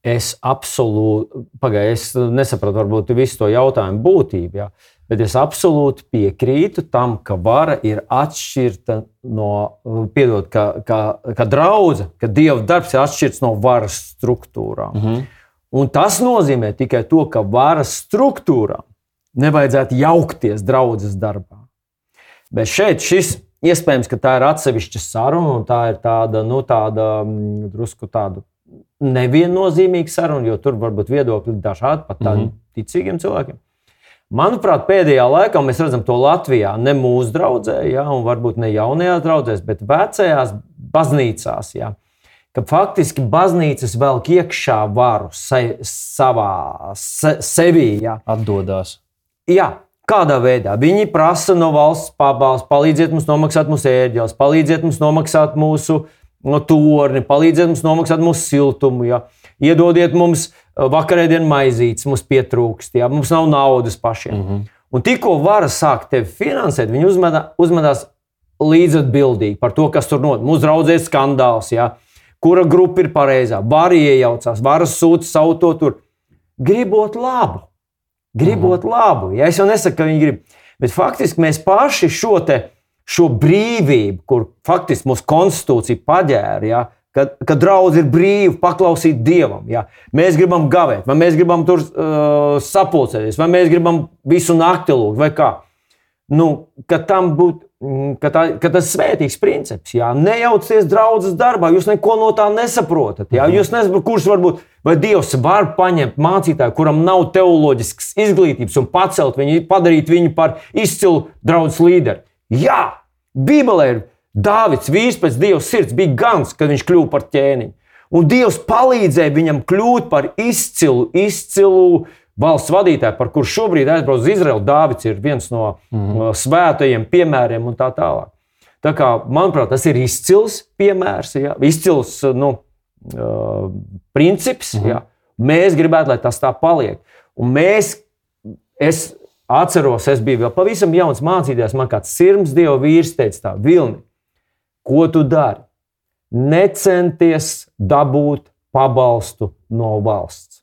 Es absolūti, pagaidu, es nesapratu varbūt visu to jautājumu būtību, ja, bet es absolūti piekrītu tam, ka vara ir atšķirta no, piedod, ka, ka, ka draudze, ka dieva darbs ir atšķirts no varas struktūrām. Mm -hmm. Un tas nozīmē tikai to, ka varas struktūrām nevajadzētu jaukties draudzes darbā. Bet šeit šis iespējams, ka tā ir atsevišķa saruna, un tā ir tāda, nu, tāda mm, drusku tāda neviennozīmīga saruna, jo tur var būt viedokļi dažādi pat tādiem mm -hmm. ticīgiem cilvēkiem. Manuprāt, pēdējā laikā mēs redzam to Latvijā, ne mūsu draudzē, ja, un varbūt ne jaunajās draudzēs, bet vecajās baznīcās. Ja, ka faktiski baznīcas velk iekšā varu se, savā se, sevī. Ja. Atdodās. Jā, Kādā veidā viņi prasa no valsts pabalstu, palīdziet mums nomaksāt mūsu ēdienas, palīdziet mums nomaksāt mūsu no torni, palīdziet mums nomaksāt mūsu siltumu, ja? Iedodiet mums uh, vakarēdienu maizītes, mums pietrūkst, ja? mums nav naudas pašiem. Mm -hmm. Un tikko vara sāk tevi finansēt, viņi uzmedā, uzvedās līdzatbildīgi par to, kas tur notiek. Mūsu draudzē skandāls, ja? kura grupa ir pareizā, var iejaucās, var sūtīt savu to tur. Gribot labu, gribot mm -hmm. labu. Ja? Es jau nesaku, ka viņi grib, bet faktiski mēs paši šo te šo brīvību, kur faktiski mūsu konstitūcija paģēra. Ja, Kad, kad draudz ir brīvi paklausīt Dievam, ja mēs gribam gavēt, vai mēs gribam tur uh, sapulcēties, vai mēs gribam visu nakti lūgt, vai kā. Nu, ka būtu, mm, ka, tā, ka tas ir svētīgs princips. Jā. Nejaucieties draudzes darbā, jūs neko no tā nesaprotat. Jā. Jūs nesaprotat, kurš varbūt, vai Dievs var paņemt mācītāju, kuram nav teoloģiskas izglītības, un pacelt viņu, padarīt viņu par izcilu draugu līderi. Jā, Bībelē ir Dāvids, vīrs pēc Dieva sirds, bija gans, kad viņš kļuva par ķēniņu. Un Dievs palīdzēja viņam kļūt par izcilu, izcilu valsts vadītāju, par kuru šobrīd aizbrauc uz Izraelu. Dāvids ir viens no mm -hmm. svētajiem piemēriem un tā tālāk. Tā kā, manuprāt, tas ir izcils piemērs, ja? izcils nu, uh, princips. Mm -hmm. ja? Mēs gribētu, lai tas tā paliek. Un mēs, es atceros, es biju vēl pavisam jauns mācītājs. Man kāds sirds dieva vīrs teica, tā, Vilni, ko tu dari? Necenties dabūt pabalstu no valsts.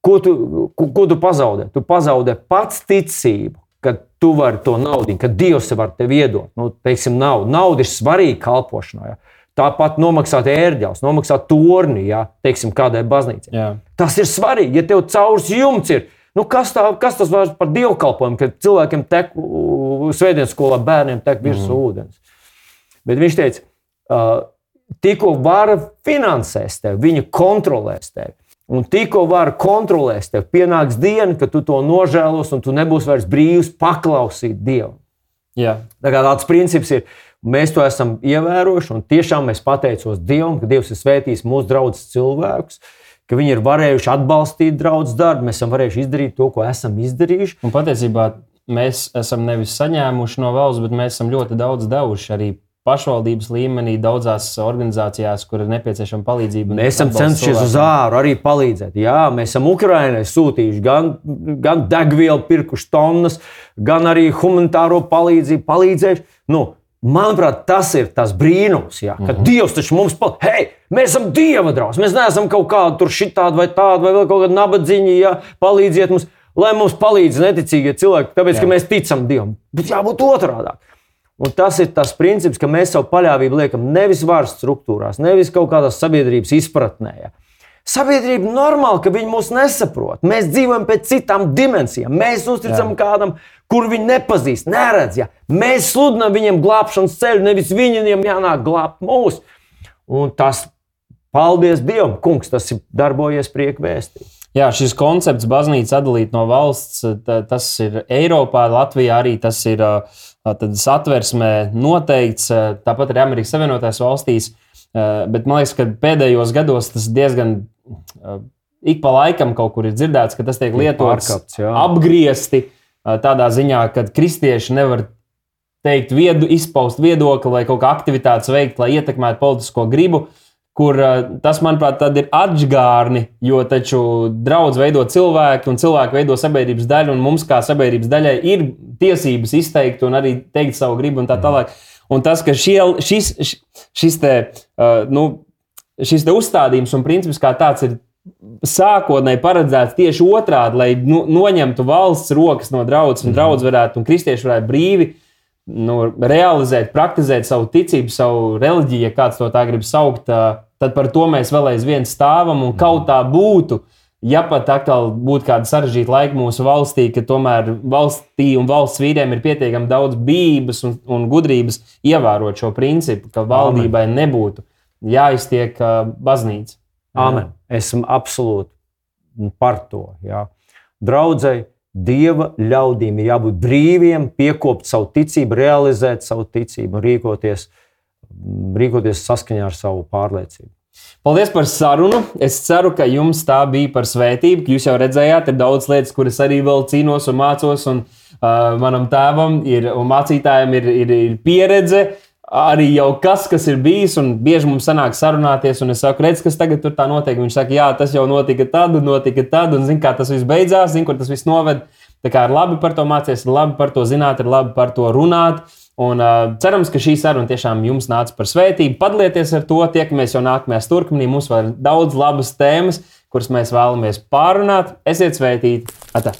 Ko tu, ko, ko tu pazaudē? Tu pazaudē pats ticību, ka tu vari to naudu, ka Dievs var tevi iedot. Nu, teiksim, nauda. nauda ir svarīga kalpošanā. Ja. Tāpat nomaksāt ērģeles, nomaksāt torni, ja, teiksim, kādai baznīcai. Jā. Tas ir svarīgi. Ja tev caurs jumts ir, nu kas, tā, kas tas var par dievkalpojumu, kad cilvēkiem tek svētdienas skolā bērniem tek virsū mm. ūdens. Bet viņš teica, uh, tikko vara finansēs tevi, viņa kontrolēs tevi. Un tikko var kontrolēt tevi, pienāks diena, kad tu to nožēlos, un tu nebūsi vairs brīvs paklausīt Dievam. Jā. Tā kā tāds princips ir. Mēs to esam ievērojuši, un tiešām mēs pateicos Dievam, ka Dievs ir svētījis mūsu draugus cilvēkus, ka viņi ir varējuši atbalstīt draugu darbu, mēs esam varējuši izdarīt to, ko esam izdarījuši. Un patiesībā mēs esam nevis saņēmuši no valsts, bet mēs esam ļoti daudz devuši arī pašvaldības līmenī, daudzās organizācijās, kur ir nepieciešama palīdzība. Mēs esam cenšies uz āru arī palīdzēt. Jā, mēs esam Ukraiņai sūtījuši gan, gan degvielu, pirkuši tonnas, gan arī humanitāro palīdzību, palīdzējuši. Nu, Manuprāt, tas ir tas brīnums, ja, ka mm -hmm. Dievs taču mums palīdz. Hei, mēs esam Dieva draugs. Mēs neesam kaut kādi tur šitādi vai tādi, vai vēl kaut kādi nabadzīgi. Ja, palīdziet mums, lai mums palīdz neticīgie cilvēki, tāpēc, Jā. ka mēs ticam Dievam. Bet jābūt otrādi. Un tas ir tas princips, ka mēs savu paļāvību liekam nevis varas struktūrās, nevis kaut kādās sabiedrības izpratnē. Ja. Sabiedrība normāli, ka viņi mūs nesaprot. Mēs dzīvojam pēc citām dimensijām. Mēs uzticam Jā. kādam, kur viņi nepazīst, neredz. Ja. Mēs sludinām viņiem glābšanas ceļu, nevis viņiem jānāk glābt mūs. Un tas, paldies Dievam, kungs, tas ir darbojies priekšā vēstī. Jā, šis koncepts, baznīca atdalīt no valsts, tas ir Eiropā, Latvijā arī tas ir satversmē noteikts. Tāpat arī Amerikas Savienotajās valstīs. Bet man liekas, ka pēdējos gados tas diezgan ik pa laikam kaut kur ir dzirdēts, ka tas tiek lietots Pārkāpts, apgriezti tādā ziņā, ka kristieši nevar teikt, viedu, izpaust viedokli vai kaut kā aktivitātes veikt, lai ietekmētu politisko gribu. Kur tas, manuprāt, ir atgādni, jo taču draudz veido cilvēki, un cilvēki veido sabiedrības daļu, un mums, kā sabiedrības daļai, ir tiesības izteikt un arī teikt savu gribu un tā tālāk. Un tas, ka šie, šis, šis te, uh, nu, šis uzstādījums un princips kā tāds ir sākotnēji paredzēts tieši otrādi, lai nu, noņemtu valsts rokas no draudzes, un mhm. draugs varētu, un kristieši varētu brīvi nu, realizēt, praktizēt savu ticību, savu reliģiju, ja kāds to tā grib saukt, tad par to mēs vēl aizvien stāvam un kaut tā būtu. Ja pat atkal būtu kāda sarežģīta laika mūsu valstī, ka tomēr valstī un valsts vīriem ir pietiekami daudz bības un, un gudrības ievērot šo principu, ka valdībai Amen. nebūtu jāiztiek baznīca. Amen. Esmu absolūti par to. Jā. Draudzēji, Dieva ļaudīm ir jābūt brīviem, piekopt savu ticību, realizēt savu ticību rīkoties, rīkoties saskaņā ar savu pārliecību. Paldies par sarunu. Es ceru, ka jums tā bija par svētību. Jūs jau redzējāt, ir daudz lietas, kuras arī vēl cīnos un mācos. Un, uh, manam tēvam ir, un mācītājam ir, ir, ir pieredze. Uh, arī jau kas, kas ir bijis, un bieži mums sanāk sarunāties, un es saku, redz, kas tagad tur tā notiek. Viņš saka, jā, tas jau notika tad, un notika tad, un zina, kā tas viss beidzās, zina, kur tas viss noved. Tā kā ir labi par to mācīties, ir labi par to zināt, ir labi par to runāt. Un uh, cerams, ka šī saruna tiešām jums nāca par svētību. Padalieties ar to, tiekamies jau nākamajā turkmenī. Mums vēl ir daudz labas tēmas, kuras mēs vēlamies pārunāt. Esiet svētīti! Atā.